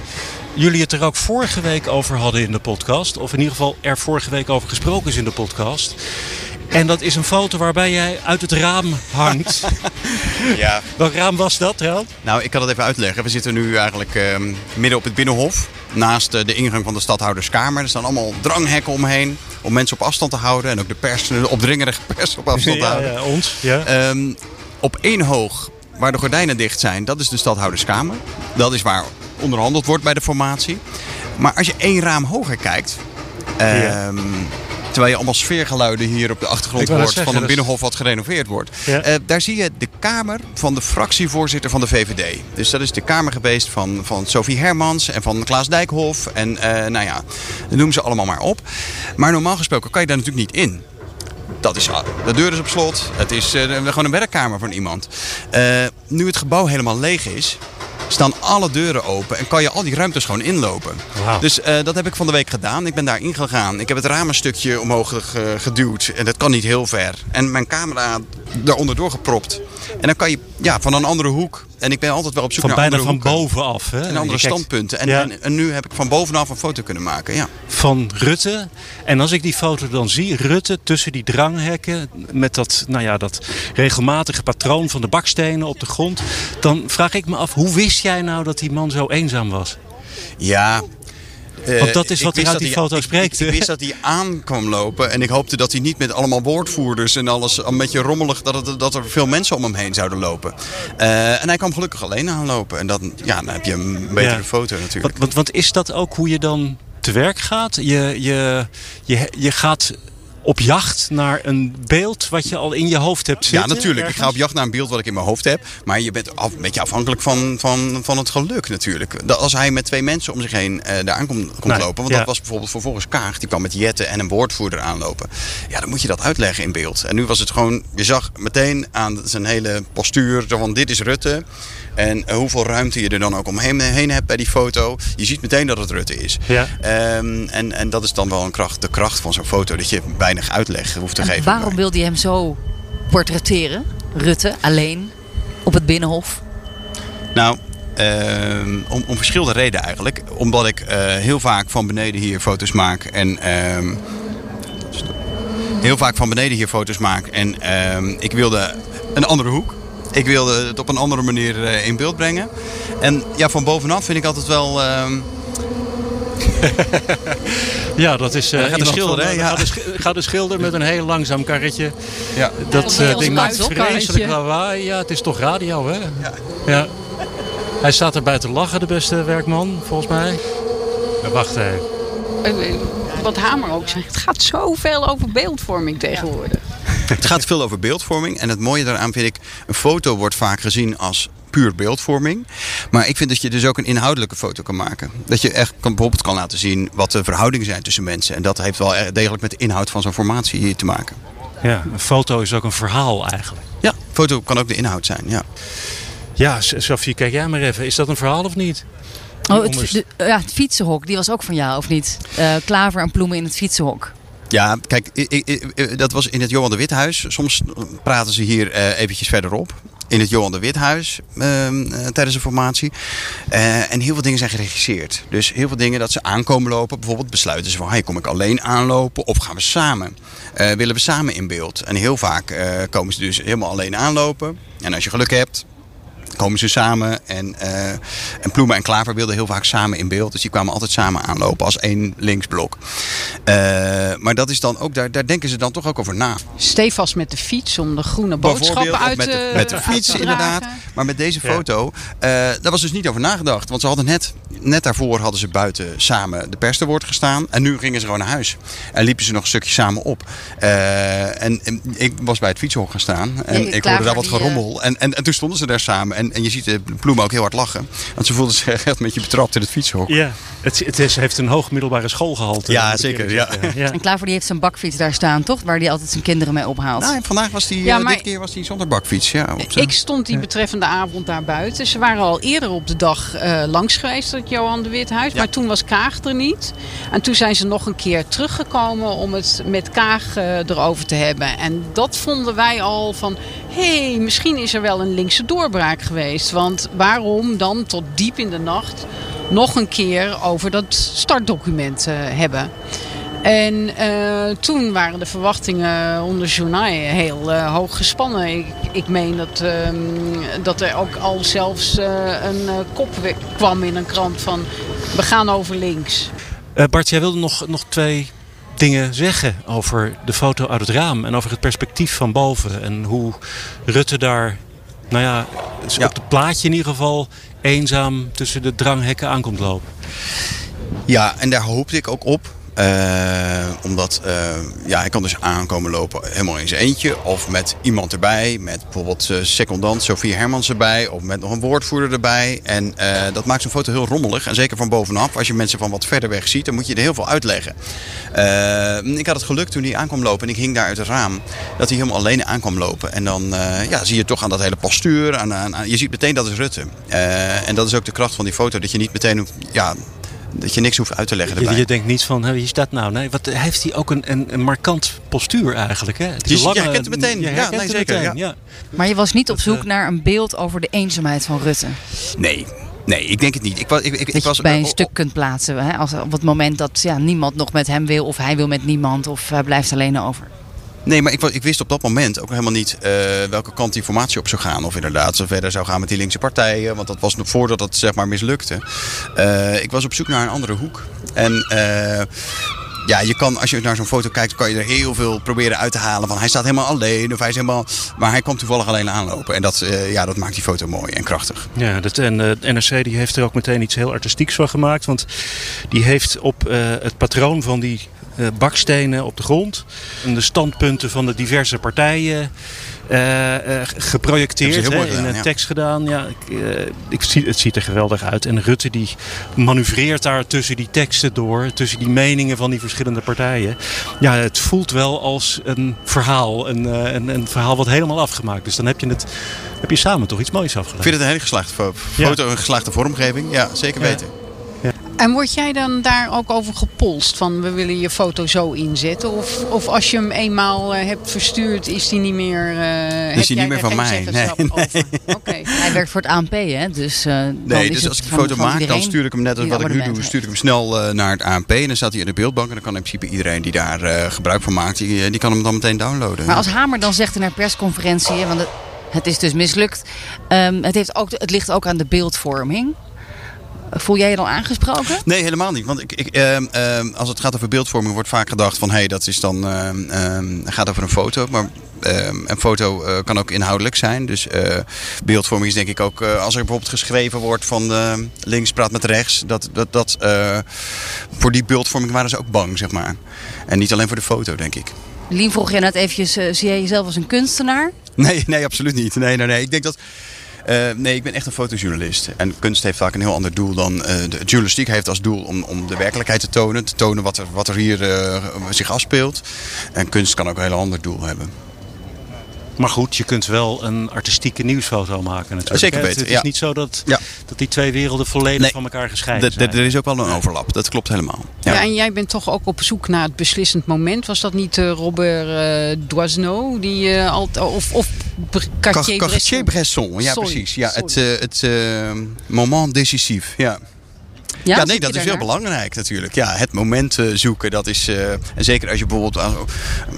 jullie het er ook vorige week over hadden in de podcast. Of in ieder geval er vorige week over gesproken is in de podcast. En dat is een foto waarbij jij uit het raam hangt. *laughs* ja. Welk raam was dat, Hel? Nou, ik kan het even uitleggen. We zitten nu eigenlijk uh, midden op het Binnenhof. Naast uh, de ingang van de stadhouderskamer. Er staan allemaal dranghekken omheen. Om mensen op afstand te houden. En ook de pers, de opdringerige pers op afstand te houden. Ja, ons. Ja. Um, op één hoog waar de gordijnen dicht zijn, dat is de stadhouderskamer. Dat is waar onderhandeld wordt bij de formatie. Maar als je één raam hoger kijkt... ehm, Terwijl je allemaal sfeergeluiden hier op de achtergrond hoort van een binnenhof wat gerenoveerd wordt. Ja. Eh, daar zie je de kamer van de fractievoorzitter van de VVD. Dus dat is de kamer geweest van, van Sophie Hermans en van Klaas Dijkhoff. En eh, nou ja, noem ze allemaal maar op. Maar normaal gesproken kan je daar natuurlijk niet in. Dat is, de deur is op slot. Het is eh, gewoon een werkkamer van iemand. Nu het gebouw helemaal leeg is, staan alle deuren open en kan je al die ruimtes gewoon inlopen. Dus eh, dat heb ik van de week gedaan. Ik ben daar ingegaan. Ik heb het raam een stukje omhoog ge- geduwd. En dat kan niet heel ver. En mijn camera daaronder doorgepropt. En dan kan je ja, van een andere hoek. En ik ben altijd wel op zoek Van naar bijna andere van bovenaf. Hè? En andere kijkt- standpunten. En, Ja. en, en nu heb ik van bovenaf een foto kunnen maken. Ja. van Rutte. En als ik die foto dan zie, Rutte tussen die dranghekken met dat, nou ja, dat regelmatige patroon van de bakstenen op de grond, dan vraag ik me af, hoe wist jij nou dat die man zo eenzaam was? Ja. Eh, Want dat is wat wist uit die hij- foto ik- spreekt, Ik, wist dat hij aan kwam lopen. En ik hoopte dat hij niet met allemaal woordvoerders en alles een beetje rommelig. Dat, het, dat er veel mensen om hem heen zouden lopen. Eh, en hij kwam gelukkig alleen aanlopen. En dan, ja, dan heb je een betere Ja. foto natuurlijk. Want, want, want is dat ook hoe je dan te werk gaat? Je, je, je, je gaat op jacht naar een beeld wat je al in je hoofd hebt zitten? Ja, natuurlijk. Ik ga op jacht naar een beeld wat ik in mijn hoofd heb. Maar je bent af, een beetje afhankelijk van, van, van het geluk natuurlijk. Dat als hij met twee mensen om zich heen eh daar aan komt, komt Nee, lopen. Want ja. dat was bijvoorbeeld vervolgens Kaag. Die kwam met Jette en een woordvoerder aanlopen. Ja, dan moet je dat uitleggen in beeld. En nu was het gewoon... Je zag meteen aan zijn hele postuur zo van dit is Rutte. En eh, hoeveel ruimte je er dan ook omheen heen hebt bij die foto. Je ziet meteen dat het Rutte is. Ja. Ehm, en, en dat is dan wel een kracht, de kracht van zo'n foto. Dat je weinig uitleg hoeft te En geven. waarom wilde je hem zo portretteren? Rutte, alleen, op het Binnenhof. Nou, ehm, om, om verschillende redenen eigenlijk. Omdat ik eh, heel vaak van beneden hier foto's maak. En ehm, heel vaak van beneden hier foto's maak. En ehm, ik wilde een andere hoek. Ik wilde het op een andere manier eh, in beeld brengen. En ja, van bovenaf vind ik altijd wel. ehm, *laughs* Ja, dat is... eh, Ja, dan gaat de schilder, van- hè? dan Ja. Gaat de, sch- gaat de schilder met een heel langzaam karretje. ja. Dat eh, ding maakt vreselijk karretje. lawaai. Ja, het is toch radio, hè? Ja. Hij staat erbij te lachen, de beste werkman, volgens mij. Ja, wacht even. Wat Hamer ook zegt, het gaat zoveel over beeldvorming tegenwoordig. Het gaat veel over beeldvorming. En het mooie daaraan vind ik, een foto wordt vaak gezien als puur beeldvorming. Maar ik vind dat je dus ook een inhoudelijke foto kan maken. Dat je echt kan, bijvoorbeeld kan laten zien wat de verhoudingen zijn tussen mensen. En dat heeft wel degelijk met de inhoud van zo'n formatie hier te maken. Ja, een foto is ook een verhaal eigenlijk. Ja, foto kan ook de inhoud zijn. Ja. Ja, Sophie, kijk jij maar even. Is dat een verhaal of niet? Oh, het, de- ja, het fietsenhok, die was ook van jou, of niet? Eh, klaver en bloemen in het fietsenhok. Ja, kijk, i- i- i- dat was in het Johan de Withuis. Soms praten ze hier eh, eventjes verderop. In het Johan de Withuis ehm, eh, tijdens de formatie. Eh, en heel veel dingen zijn geregisseerd. Dus heel veel dingen dat ze aankomen lopen. Bijvoorbeeld besluiten ze van, hey, kom ik alleen aanlopen of gaan we samen? Willen we samen in beeld? En heel vaak komen ze dus helemaal alleen aanlopen. En als je geluk hebt, komen ze samen. En, eh, en Ploemen en Klaver wilden heel vaak samen in beeld. Dus die kwamen altijd samen aanlopen als één linksblok. Eh, maar dat is dan ook, daar, daar denken ze dan toch ook over na. Stefas met de fiets om de groene boodschappen uit of met de, te- met de fiets te inderdaad. dragen. Maar met deze Ja. foto, eh, daar was dus niet over nagedacht. Want ze hadden net, net daarvoor hadden ze buiten samen de pers te woord gestaan. En nu gingen ze gewoon naar huis. En liepen ze nog een stukje samen op. Eh, en, en ik was bij het fietshok gaan staan. En Ja, ik hoorde daar wat gerommel. En, en, en toen stonden ze daar samen. En, en je ziet de bloemen ook heel hard lachen. Want ze voelden zich echt een beetje betrapt in het fietshok. Ja, het, het is, heeft een hoog middelbare schoolgehalte. Ja, zeker, ja. ja. En Klaver die heeft zijn bakfiets daar staan, toch? Waar hij altijd zijn kinderen mee ophaalt. Nou, en vandaag was die, Ja, eh, maar- dit keer was die zonder bakfiets. Ja, op Ik stond die betreffende avond daar buiten. Ze waren al eerder op de dag eh, langs geweest, het Johan de Withuis. Ja. Maar toen was Kaag er niet. En toen zijn ze nog een keer teruggekomen om het met Kaag eh, erover te hebben. En dat vonden wij al van... hé, hey, misschien is er wel een linkse doorbraak geweest. Want waarom dan tot diep in de nacht nog een keer over dat startdocument eh, hebben? En eh, toen waren de verwachtingen onder Journal heel eh, hoog gespannen. Ik, ik meen dat, ehm, dat er ook al zelfs een kop kwam in een krant van we gaan over links. Bart, jij wilde nog, nog twee dingen zeggen over de foto uit het raam en over het perspectief van boven en hoe Rutte daar nou ja, Ja. op het plaatje in ieder geval eenzaam tussen de dranghekken aankomt lopen. Ja, en daar hoopte ik ook op. Eh, omdat eh, ja, hij kan dus aankomen lopen helemaal in zijn eentje. Of met iemand erbij. Met bijvoorbeeld eh, secondant Sofie Hermans erbij. Of met nog een woordvoerder erbij. En dat maakt zo'n foto heel rommelig. En zeker van bovenaf. Als je mensen van wat verder weg ziet, dan moet je er heel veel uitleggen. Ik had het geluk toen hij aankwam lopen. En ik hing daar uit het raam. Dat hij helemaal alleen aankwam lopen. En dan ja, zie je toch aan dat hele postuur. Je ziet meteen dat is Rutte. En dat is ook de kracht van die foto. Dat je niet meteen ja, dat je niks hoeft uit te leggen Je, erbij. je denkt niet van, wie is dat nou? Nee, wat heeft hij ook een, een, een markant postuur eigenlijk? Hè? Het is Je- een je lange- herkent het meteen. je Ja, nee, zeker, meteen, ja. Maar je was niet op zoek eh, naar een beeld over de eenzaamheid van Rutte. Nee, nee, ik denk het niet. Ik was, ik, ik, was je bij een oh, stuk kunt plaatsen. Hè? Als, op het moment dat ja, niemand nog met hem wil. Of hij wil met niemand. Of hij blijft alleen over. Nee, maar ik, ik wist op dat moment ook helemaal niet eh, welke kant die formatie op zou gaan. Of inderdaad zo verder zou gaan met die linkse partijen. Want dat was nog voordat het zeg maar mislukte. Eh, ik was op zoek naar een andere hoek. En eh, ja, je kan, als je naar zo'n foto kijkt, kan je er heel veel proberen uit te halen. Van hij staat helemaal alleen of hij is helemaal... Maar hij kwam toevallig alleen aanlopen. En dat, ja, dat maakt die foto mooi en krachtig. Ja, dat, en NRC die heeft er ook meteen iets heel artistieks van gemaakt. Want die heeft op het patroon van die bakstenen op de grond... en de standpunten van de diverse partijen eh, eh, geprojecteerd. in een ja. tekst gedaan. Ja, ik, eh, ik zie, het ziet er geweldig uit. En Rutte die manoeuvreert daar tussen die teksten door. Tussen die meningen van die verschillende partijen. Ja, het voelt wel als een verhaal. Een, eh, een, een verhaal wat helemaal afgemaakt. Dus dan heb je, het, heb je samen toch iets moois afgedaan. Ik vind het een hele geslaagde fo- foto, een geslaagde vormgeving. Ja, zeker Ja. En word jij dan daar ook over gepolst van we willen je foto zo inzetten? Of, of als je hem eenmaal eh, hebt verstuurd, is die niet meer. eh heb die niet meer van mij? Nee. *laughs* Hij werkt voor het ANP, hè? Dus, eh, Nee, is dus als ik die van- foto maak, dan stuur ik hem net als wat ik nu doe, stuur ik hem snel eh, naar het ANP. En dan staat hij in de beeldbank. En dan kan in principe iedereen die daar eh, gebruik van maakt, die, die kan hem dan meteen downloaden. Maar als Hamer dan zegt in haar persconferentie, hè, want het, het is dus mislukt. ehm, het, heeft ook, het ligt ook aan de beeldvorming. Voel jij je dan aangesproken? Nee, helemaal niet. Want ik, ik, ehm, ehm, als het gaat over beeldvorming, wordt vaak gedacht van hé, hey, dat is dan ehm, gaat over een foto. Maar een foto eh, kan ook inhoudelijk zijn. Dus eh, beeldvorming is denk ik ook eh, als er bijvoorbeeld geschreven wordt van links praat met rechts. Dat, dat, dat, voor die beeldvorming waren ze ook bang, zeg maar. En niet alleen voor de foto, denk ik. Lien vroeg je net eventjes, zie jij jezelf als een kunstenaar? Nee, nee, absoluut niet. Nee, nee, nee. Ik denk dat. Eh, nee, ik ben echt een fotojournalist. En kunst heeft vaak een heel ander doel dan. eh, de journalistiek heeft als doel om, om de werkelijkheid te tonen. Te tonen wat er, wat er hier eh, zich afspeelt. En kunst kan ook een heel ander doel hebben. Maar goed, je kunt wel een artistieke nieuwsfoto maken natuurlijk. Zeker weten, Het is ja. niet zo dat, Ja. dat die twee werelden volledig Nee. van elkaar gescheiden D- d- zijn. Er is ook wel een overlap. Dat klopt helemaal. Ja. Ja. en jij bent toch ook op zoek naar het beslissend moment. Was dat niet eh, Robert eh Doisneau? Die, eh, altijd of of Br- Cartier Car- Bresson? Cartier-Bresson, ja precies. Ja, het eh, het eh, moment decisief. Ja. Ja, nee, dat is heel belangrijk natuurlijk. Ja, het moment eh, zoeken, dat is... en zeker als je bijvoorbeeld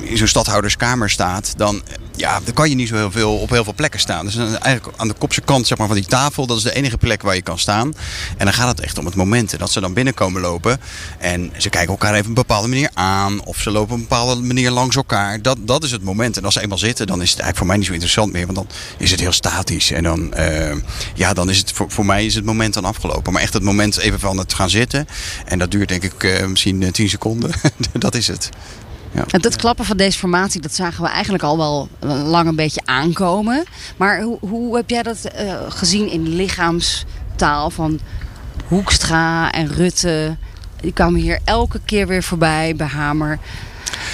in zo'n stadhouderskamer staat... Dan, ja, dan kan je niet zo heel veel op heel veel plekken staan. Dus eigenlijk aan de kopse kant zeg maar, van die tafel... dat is de enige plek waar je kan staan. En dan gaat het echt om het moment. En dat ze dan binnenkomen lopen... en ze kijken elkaar even op een bepaalde manier aan... of ze lopen op een bepaalde manier langs elkaar. Dat, dat is het moment. En als ze eenmaal zitten, dan is het eigenlijk voor mij niet zo interessant meer... want dan is het heel statisch. En dan, eh, ja, dan is het voor, voor mij is het moment dan afgelopen. Maar echt het moment even van het gaan zitten... en dat duurt denk ik eh, misschien eh, 10 seconden. *laughs* dat is het. Ja. En dat klappen van deze formatie, dat zagen we eigenlijk al wel lang een beetje aankomen. Maar hoe, hoe heb jij dat eh, gezien in lichaamstaal van Hoekstra en Rutte? Die kwamen hier elke keer weer voorbij bij Hamer.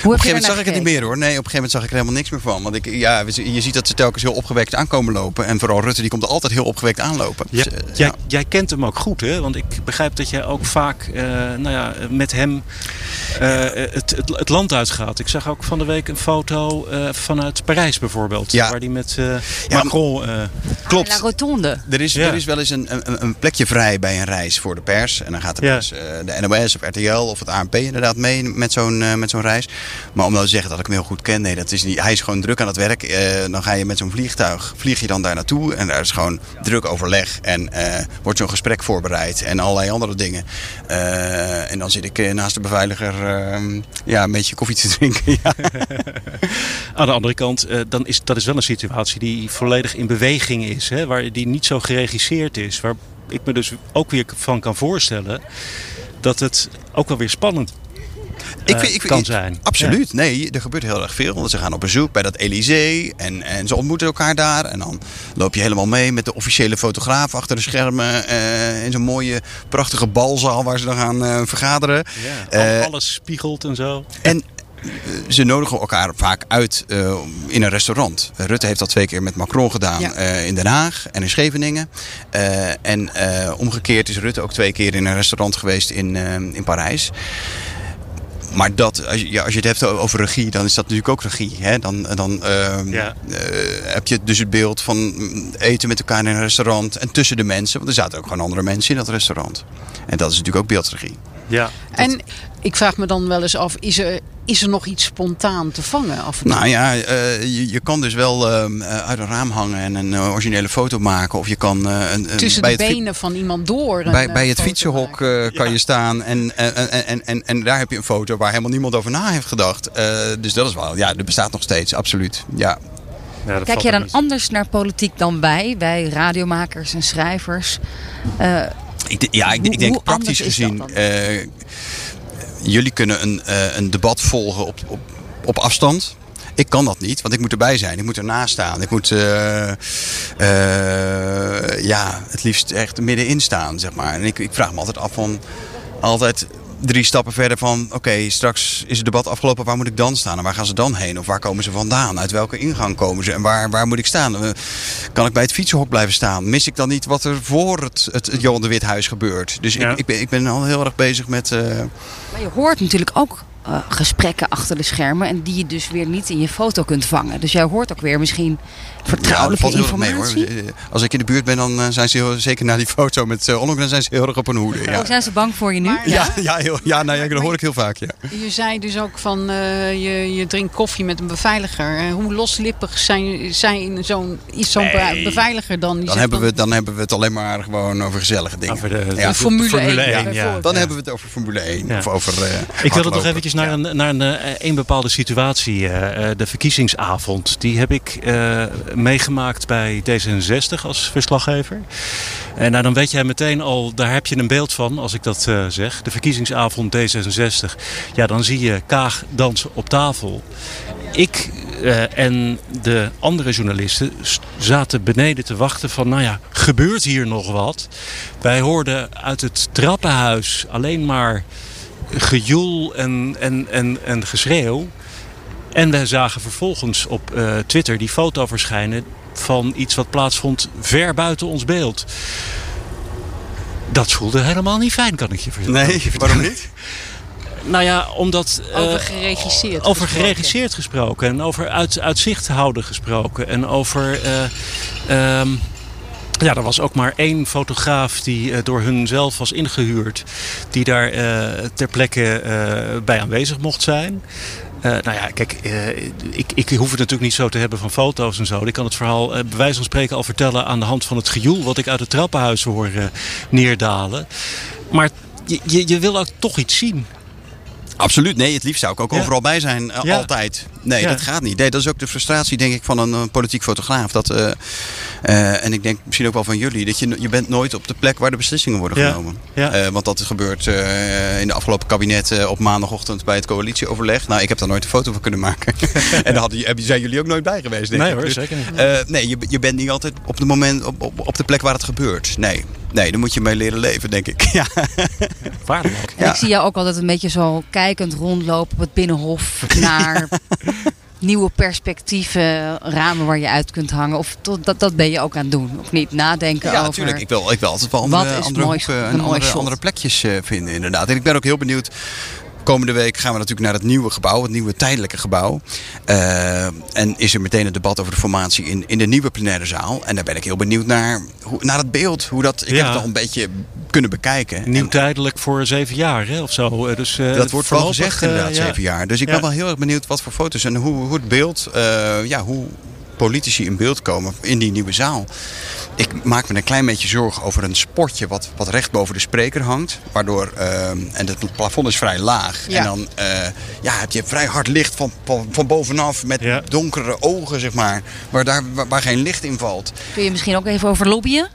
Hoe Op een gegeven moment zag ik het niet meer hoor. Nee, op een gegeven moment zag ik er helemaal niks meer van. Want ik, ja, je ziet dat ze telkens heel opgewekt aankomen lopen. En vooral Rutte, die komt er altijd heel opgewekt aanlopen. Ja, Dus, eh, jij, ja. jij kent hem ook goed, hè? Want ik begrijp dat jij ook vaak eh, nou ja, met hem eh, het, het, het land uitgaat. Ik zag ook van de week een foto eh, vanuit Parijs bijvoorbeeld. Ja. Waar hij met eh, Macron... eh, Klopt. La Rotonde. Er is, Ja. er is wel eens een, een, een plekje vrij bij een reis voor de pers. En dan gaat er eens, eh, de NOS of RTL of het ANP inderdaad mee met zo'n met zo'n reis. Maar om nou te zeggen dat ik hem heel goed ken, nee, dat is niet. Hij is gewoon druk aan het werk. Eh, dan ga je met zo'n vliegtuig, vlieg je dan daar naartoe. En daar is gewoon druk overleg. En eh, wordt zo'n gesprek voorbereid en allerlei andere dingen. Eh, en dan zit ik naast de beveiliger eh, ja, een beetje koffie te *laughs* drinken. Ja. *laughs* Aan de andere kant, dan is dat is wel een situatie die volledig in beweging is. Hè, waar die niet zo geregisseerd is. Waar ik me dus ook weer van kan voorstellen dat het ook wel weer spannend ik vind, ik, kan zijn. Absoluut. Nee, er gebeurt heel erg veel. Want ze gaan op bezoek bij dat Elysée en, en ze ontmoeten elkaar daar. En dan loop je helemaal mee met de officiële fotograaf achter de schermen. Uh, in zo'n mooie, prachtige balzaal waar ze dan gaan uh, vergaderen. Ja, alles spiegelt en zo. En, ze nodigen elkaar vaak uit uh, in een restaurant. Rutte heeft dat twee keer met Macron gedaan ja. uh, in Den Haag en in Scheveningen. Uh, en omgekeerd is Rutte ook twee keer in een restaurant geweest in, in Parijs maar dat, als je, ja, als je het hebt over regie, dan is dat natuurlijk ook regie. Hè? Dan, dan uh, ja. uh, heb je dus het beeld van eten met elkaar in een restaurant en tussen de mensen. Want er zaten ook gewoon andere mensen in dat restaurant. En dat is natuurlijk ook beeldregie. Ja, En ik vraag me dan wel eens af, is er, is er nog iets spontaan te vangen? Af nou ja, uh, je, je, kan dus wel uh, uit een raam hangen en een uh, originele foto maken. Of je kan... een, Tussen bij de benen van iemand door. Bij, bij het fietsenhok kan ja. je staan en, en, en, en, en daar heb je een foto waar helemaal niemand over na heeft gedacht. dus dat is wel, ja, dat bestaat nog steeds, absoluut. Ja. Ja, Kijk jij dan anders naar politiek dan wij, wij radiomakers en schrijvers? Ik, ja, ik, ik denk praktisch gezien. Uh, jullie kunnen een, uh, een debat volgen op, op, op afstand. Ik kan dat niet, want ik moet erbij zijn. Ik moet ernaast staan. Ik moet uh, ja, het liefst echt middenin staan, zeg maar. En ik, ik vraag me altijd af van... Altijd drie stappen verder van... oké, straks is het debat afgelopen, waar moet ik dan staan? En waar gaan ze dan heen? Of waar komen ze vandaan? Uit welke ingang komen ze? En waar, waar moet ik staan? Eh, kan ik bij het fietsenhok blijven staan? Mis ik dan niet wat er voor het, het, Johan de Withuis gebeurt? Dus ik, ik, ben, ik ben al heel erg bezig met... Uh... Maar je hoort natuurlijk ook uh, gesprekken achter de schermen. En die je dus weer niet in je foto kunt vangen. Dus jij hoort ook weer misschien vertrouwelijke ja, informatie. Mee, hoor. Als ik in de buurt ben, dan eh, zijn ze heel, zeker na die *laughs* foto met uh, dan zijn ze heel erg op hun hoede. Ja. Oh, zijn ze bang voor je nu? ja, ja, *laughs* heel, ja, nou, ja, dat hoor ik heel vaak. Ja. Je zei dus ook van uh, je, je drinkt koffie met een beveiliger. hoe loslippig zijn, zijn zo'n zo'n nee. beveiliger dan? Dan hebben, we, dan hebben we het alleen maar gewoon over gezellige dingen. Over de, de, Formule, Formule 1. 1 ja. Dan hebben we het over Formule 1. Of over, ik wil het nog eventjes naar, een, naar een, een bepaalde situatie. de verkiezingsavond. Die heb ik meegemaakt bij D66 als verslaggever. En nou, dan weet jij meteen al, daar heb je een beeld van als ik dat uh, zeg. De verkiezingsavond D66. Ja, dan zie je Kaag dansen op tafel. Ik uh, en de andere journalisten zaten beneden te wachten van, nou ja, gebeurt hier nog wat? Wij hoorden uit het trappenhuis alleen maar gejoel en, en, en, en geschreeuw. En we zagen vervolgens op uh, Twitter die foto verschijnen van iets wat plaatsvond ver buiten ons beeld. Dat voelde helemaal niet fijn, kan ik je vertellen. Nee, waarom niet? *laughs* Nou ja, omdat... Uh, over geregisseerd Over gesproken. geregisseerd gesproken. En over uit, uitzicht houden gesproken. En over... Uh, um, ja, er was ook maar één fotograaf die uh, door hun zelf was ingehuurd. Die daar uh, ter plekke uh, bij aanwezig mocht zijn. Uh, nou ja, kijk, uh, ik, ik hoef het natuurlijk niet zo te hebben van foto's en zo. Ik kan het verhaal uh, bij wijze van spreken al vertellen aan de hand van het gejoel... wat ik uit het trappenhuis hoor neerdalen. Maar je, je, je wil ook toch iets zien. Absoluut, nee, het liefst zou ik ook overal bij zijn, uh, ja. altijd. Nee, dat gaat niet. Nee, dat is ook de frustratie, denk ik, van een, een politiek fotograaf. Dat, uh, uh, en ik denk misschien ook wel van jullie, dat je, je bent nooit op de plek waar de beslissingen worden genomen. want dat gebeurt in de afgelopen kabinet op maandagochtend bij het coalitieoverleg. Nou, ik heb daar nooit een foto van kunnen maken. *laughs* en daar hadden, zijn jullie ook nooit bij geweest, denk nee, ik. hoor, dus, zeker niet. nee, je, je bent niet altijd op, de moment, op, op, op de plek waar het gebeurt. Nee, nee, daar moet je mee leren leven, denk ik. *laughs* ja. Waarlijk. Ja. Ik zie jou ook altijd een beetje zo kijkend rondlopen op het binnenhof *laughs* naar nieuwe perspectieven, ramen waar je uit kunt hangen. Of dat, dat ben je ook aan het doen, of niet? Nadenken ja, over... natuurlijk. Ik wil, ik wil altijd wel andere, andere, hoeken en andere, andere plekjes uh, vinden, inderdaad. En ik ben ook heel benieuwd komende week gaan we natuurlijk naar het nieuwe gebouw, het nieuwe tijdelijke gebouw. Uh, en is er meteen een debat over de formatie in, in de nieuwe plenaire zaal. En daar ben ik heel benieuwd naar, hoe, naar het beeld. Hoe dat, ik ja. heb het al een beetje kunnen bekijken. Nieuw tijdelijk voor zeven jaar hè, of zo. Eh, dus, uh, dat wordt wel gezegd inderdaad, ja. zeven jaar. Dus ik ben wel heel erg benieuwd wat voor foto's en hoe, hoe het beeld, ja, hoe, politici in beeld komen in die nieuwe zaal. Ik maak me een klein beetje zorgen over een sportje wat, wat recht boven de spreker hangt. Waardoor, ehm, en het plafond is vrij laag. Ja. En dan eh, ja, heb je vrij hard licht van, van, van bovenaf met donkere ogen, zeg maar. Waar, daar, waar, waar geen licht in valt. Kun je misschien ook even over lobbyen?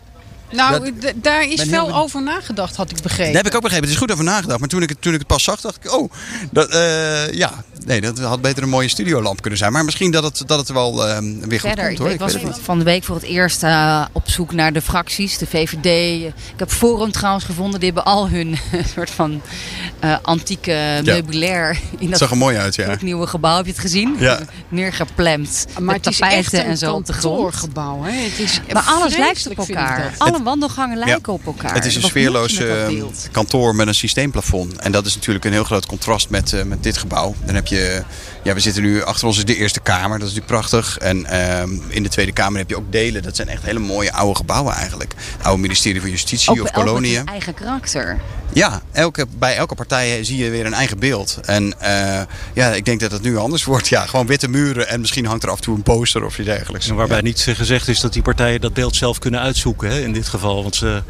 Nou, daar is wel heel- over nagedacht, had ik begrepen. Daar heb ik ook begrepen. Het is goed over nagedacht. Maar toen ik het, toen ik het pas zag, dacht ik, oh, dat, eh, ja, nee, dat had beter een mooie studiolamp kunnen zijn. Maar misschien dat het, dat het wel eh, weer goed Verder, komt, ik, hoor. ik was het van de week voor het eerst eh, op zoek naar de fracties, de VVD. Ik heb Forum trouwens gevonden. Die hebben al hun *laughs* soort van eh, antieke meubilair in dat zag er mooi uit, ja. nieuwe gebouw. Heb je het gezien? Ja. Neergeplemd. Maar met het is tapijten echt een en zo op de grond. kantoorgebouw. Hè? Het is Maar alles lijkt op elkaar. Alle wandelgangen lijken op elkaar. Het is een sfeerloos eh, beeld? kantoor met een systeemplafond. En dat is natuurlijk een heel groot contrast met, eh, met dit gebouw. Dan heb je, ja, we zitten nu achter ons is de Eerste Kamer, dat is natuurlijk prachtig. En ehm, in de Tweede Kamer heb je ook delen. Dat zijn echt hele mooie oude gebouwen eigenlijk. Het oude ministerie van Justitie Ook of koloniën. een eigen karakter. Ja, elke, bij elke partij zie je weer een eigen beeld. En eh, ja, ik denk dat het nu anders *laughs* wordt. Ja, gewoon witte muren en misschien hangt er af en toe een poster of iets dergelijks. En waarbij niet gezegd is dat die partijen dat beeld zelf kunnen uitzoeken hè, in dit geval. Want ze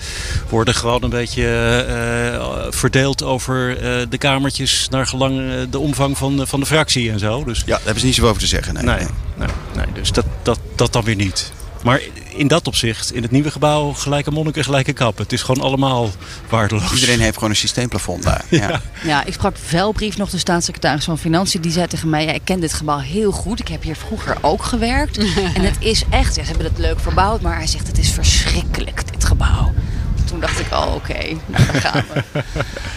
worden gewoon een beetje eh, verdeeld over eh, de kamertjes naar gelang de omvang van, de- van de fractie en zo. Dus, Ja, daar hebben ze niet zoveel over te zeggen. Nee. nee, nee, nee, dus dat, dat, dat dan weer niet. Maar in dat opzicht, in het nieuwe gebouw, gelijke monniken, gelijke kappen. Het is gewoon allemaal waardeloos. Iedereen heeft gewoon een systeemplafond daar. *laughs* Ja. Ja, ik sprak Velbrief nog, de staatssecretaris van Financiën. Die zei tegen mij, ja, ik ken dit gebouw heel goed. Ik heb hier vroeger ook gewerkt. *laughs* en het is echt, ja, ze hebben het leuk verbouwd. Maar hij zegt, het is verschrikkelijk, dit gebouw. Toen dacht ik, oh oké, nou daar gaan we. *laughs*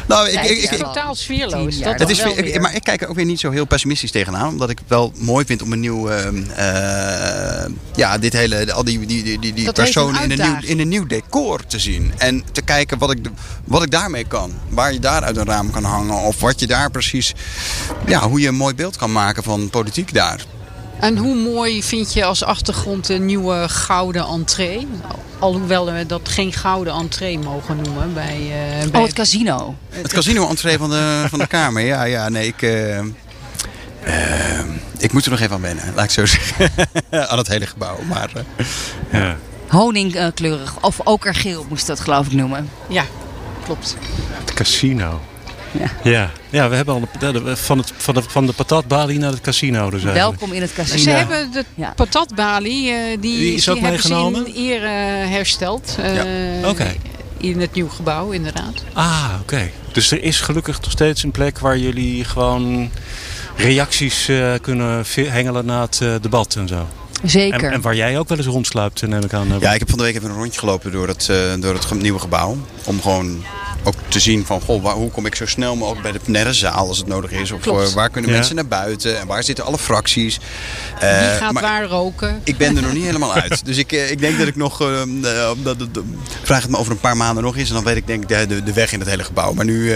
Nou, ik, ik, ik. Totaal sfeerloos. Dat Het dan is, ik- maar ik kijk er ook weer niet zo heel pessimistisch tegenaan. Omdat ik het wel mooi vind om een nieuw... ehm, eh, ja, dit hele... Al die, die, die, die, die personen een in een, nieuw, in een nieuw decor te zien. En te kijken wat ik, wat ik daarmee kan. Waar je daar uit een raam kan hangen. Of wat je daar precies... Ja, hoe je een mooi beeld kan maken van politiek daar. En hoe mooi vind je als achtergrond een nieuwe gouden entree? Alhoewel we dat geen gouden entree mogen noemen bij, eh, bij Oh, het casino. Het casino-entree van de, van de Kamer. Ja, ja, nee, ik... eh, eh, ik moet er nog even aan wennen, laat ik zo zeggen. *laughs* aan het hele gebouw. Maar eh, Ja. Honingkleurig of okergeel moest dat geloof ik noemen. Ja, klopt. Het casino. Ja. Ja, ja we hebben al de, van, het, van, de, van de patatbalie naar het casino. Dus eigenlijk. Welkom in het casino. Ze hebben de Ja. patatbalie, eh, die, Die is die ook hebben ze meegenomen? in eer eh, hersteld. eh, Ja. Oké. In het nieuwe gebouw, inderdaad. Ah, oké. Dus er is gelukkig nog steeds een plek waar jullie gewoon reacties eh, kunnen hengelen na het debat en zo. Zeker. En, en waar jij ook wel eens rondsluipt, neem ik aan. ja, ik heb van de week even een rondje gelopen door het, eh, door het nieuwe gebouw. Om gewoon ook te zien van, goh, waar, hoe kom ik zo snel mogelijk bij de plenaire zaal als het nodig is. Of Klopt. eh, waar kunnen Ja. mensen naar buiten en waar zitten alle fracties. Wie Eh, gaat maar waar roken? Ik ben er nog niet *laughs* helemaal uit. Dus ik, ik denk dat ik nog... dat- dat- dat- vraag het me over een paar maanden nog eens. En dan weet ik denk ik de, de, de weg in het hele gebouw. Maar nu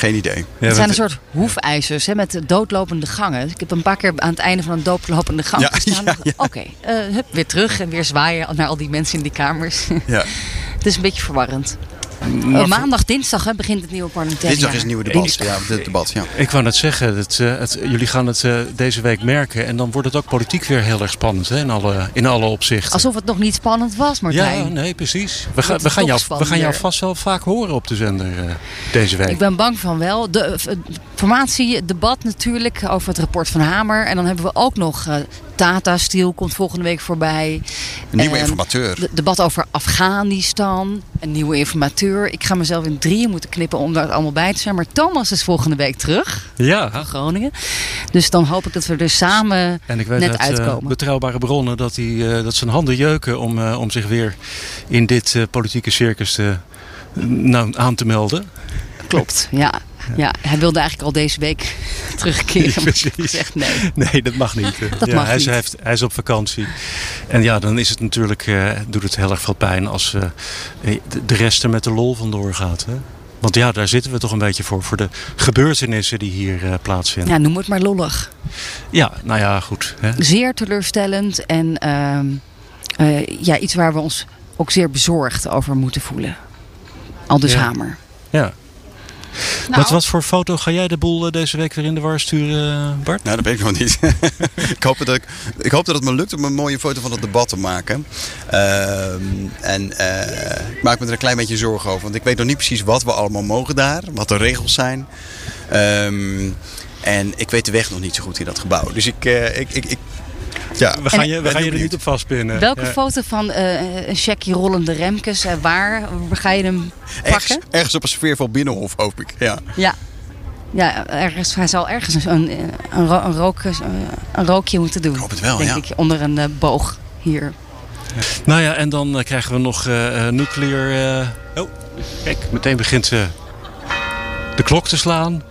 geen idee. ja, het zijn een soort hoefijzers hè, met doodlopende gangen. Ik heb een paar keer aan het einde van een doodlopende gang Ja, *laughs* gestaan. ja, ja. Oké, eh, hup, weer terug en weer zwaaien naar al die mensen in die kamers. Ja. *laughs* het is een beetje verwarrend. Eh, maandag, dinsdag hè, begint het nieuwe parlementaire Dinsdag is een nieuwe debat. Ja, het debat, ja. Ik wou net zeggen, het, eh, het, jullie gaan het eh, deze week merken. En dan wordt het ook politiek weer heel erg spannend hè, in, alle, in alle opzichten. Alsof het nog niet spannend was, Martijn. ja, nee, precies. We, we, gaan jou, we gaan jou vast wel vaak horen op de zender eh, deze week. Ik ben bang van wel. De formatie, het debat natuurlijk over het rapport van Hamer. En dan hebben we ook nog eh, Tata Steel komt volgende week voorbij. Een nieuwe informateur. de- debat over Afghanistan. Een nieuwe informateur. Ik ga mezelf in drieën moeten knippen om daar allemaal bij te zijn. Maar Thomas is volgende week terug Ja, van Groningen. Dus dan hoop ik dat we er samen En ik weet net uit eh, uitkomen. betrouwbare bronnen dat, hij, eh, dat zijn handen jeuken om, eh, om zich weer in dit eh, politieke circus te, nou, aan te melden. Klopt, ja. Ja. Hij wilde eigenlijk al deze week *laughs* terugkeren. *laughs* maar gezegd nee. Nee, dat mag niet. *laughs* Dat ja, mag hij, is, niet. heeft, hij is op vakantie. En ja, dan is het natuurlijk, eh, doet het heel erg veel pijn als eh, de- rest er met de lol vandoor gaat. Hè? Want ja, daar zitten we toch een beetje voor. Voor de gebeurtenissen die hier eh, plaatsvinden. Ja, noem het maar lollig. Ja, nou ja, goed. Hè? zeer teleurstellend en ehm, eh, ja, iets waar we ons ook zeer bezorgd over moeten voelen. Aldus Ja. Hamer. Ja. Nou. Wat voor foto ga jij de boel eh, deze week weer in de war sturen, Bart? Nou, dat weet ik nog niet. *laughs* ik, hoop dat ik, ik hoop dat het me lukt om een mooie foto van het debat te maken. Ehm, en ik maak me er een klein beetje zorgen over. Want ik weet nog niet precies wat we allemaal mogen daar. Wat de regels zijn. Ehm, en ik weet de weg nog niet zo goed in dat gebouw. Dus ik, ik, ik, ik ja, we gaan, je, we gaan je er niet op vastpinnen. Welke foto van uh, een checkie rollende Remkes, uh, waar ga je hem pakken? Ergens, ergens op een sfeervol binnenhof, hoop ik. Ja. ja. Ja, ergens, hij zal ergens een, een, een, rook, een rookje moeten doen. Ik hoop het wel, denk ja. ik, onder een uh, boog hier. Nou ja, en dan krijgen we nog nuclear... oh, kijk, meteen begint de klok te slaan.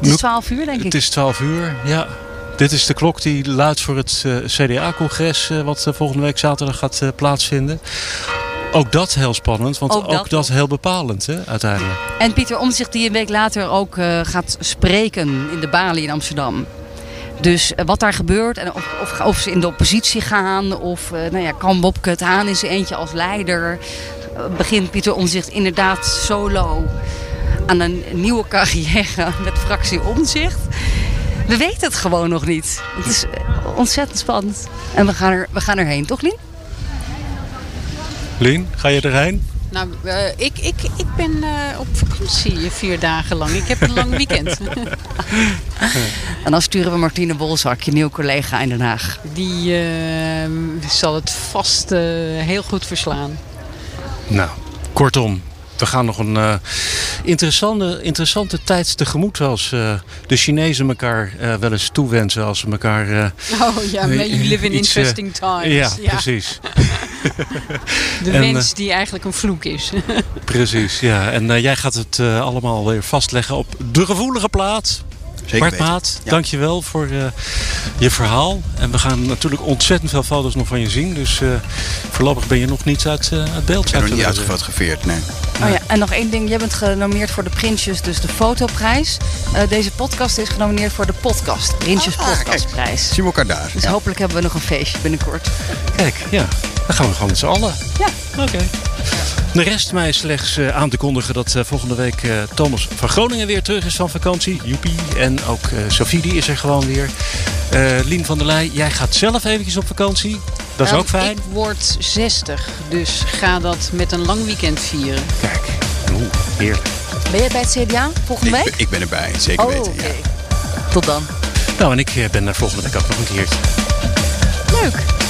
Het is 12 uur, denk ik. Het is 12 uur, ja. Dit is de klok die luidt voor het uh, CDA-congres... Uh, wat uh, volgende week zaterdag gaat plaatsvinden. Ook dat heel spannend, want ook, ook dat, heel bepalend hè, uiteindelijk. En Pieter Omtzigt die een week later ook gaat spreken in de Bali in Amsterdam. Dus wat daar gebeurt en of, of, of, ze in de oppositie gaan... of nou ja, kan Bobke het aan in zijn eentje als leider... begint Pieter Omtzigt inderdaad solo aan een nieuwe carrière *laughs* met fractie Omtzigt... We weten het gewoon nog niet. Het is ontzettend spannend. En we gaan, er, we gaan erheen, toch Lien? Lien, ga je erheen? Nou, uh, ik, ik, ik ben uh, op vakantie vier dagen lang. Ik heb een lang weekend. *laughs* en dan sturen we Martine Bolzak, je nieuwe collega in Den Haag. Die uh, zal het vast heel goed verslaan. Nou, kortom, we gaan nog een uh, interessante, interessante tijd tegemoet als uh, de Chinezen elkaar uh, wel eens toewensen als ze elkaar... oh ja, you live in iets, interesting times. Ja, ja. precies. *laughs* *laughs* de en, wens die eigenlijk een vloek is. *laughs* precies, ja. En jij gaat het allemaal weer vastleggen op de gevoelige plaats. Zeker Bart Maat, ja. dankjewel voor uh, je verhaal. En we gaan natuurlijk ontzettend veel foto's nog van je zien. Dus uh, voorlopig ben je nog niet uit, uh, uit beeld. Ik ben nog niet uitgefotografeerd, nee. Oh ja, en nog één ding. Jij bent genomineerd voor de Prinsjes, dus de fotoprijs. deze podcast is genomineerd voor de podcast. Prinsjes ah, podcastprijs. Zien we elkaar daar. Dus ja. hopelijk hebben we nog een feestje binnenkort. Kijk, ja. Dan gaan we gewoon met z'n allen. Ja. Oké. Okay. De rest mij slechts uh, aan te kondigen dat uh, volgende week uh, Thomas van Groningen weer terug is van vakantie. Joepie. En ook Sophie die is er gewoon weer. Lien van der Leij, jij gaat zelf eventjes op vakantie. Dat is um, ook fijn. Ik word 60, dus ga dat met een lang weekend vieren. Kijk, oeh, heerlijk. Ben jij bij het CDA volgende ik week? Ben, ik ben erbij, zeker oh, weten. Okay. Ja. Tot dan. Nou, en ik ben er volgende week ook nog een keertje. Leuk.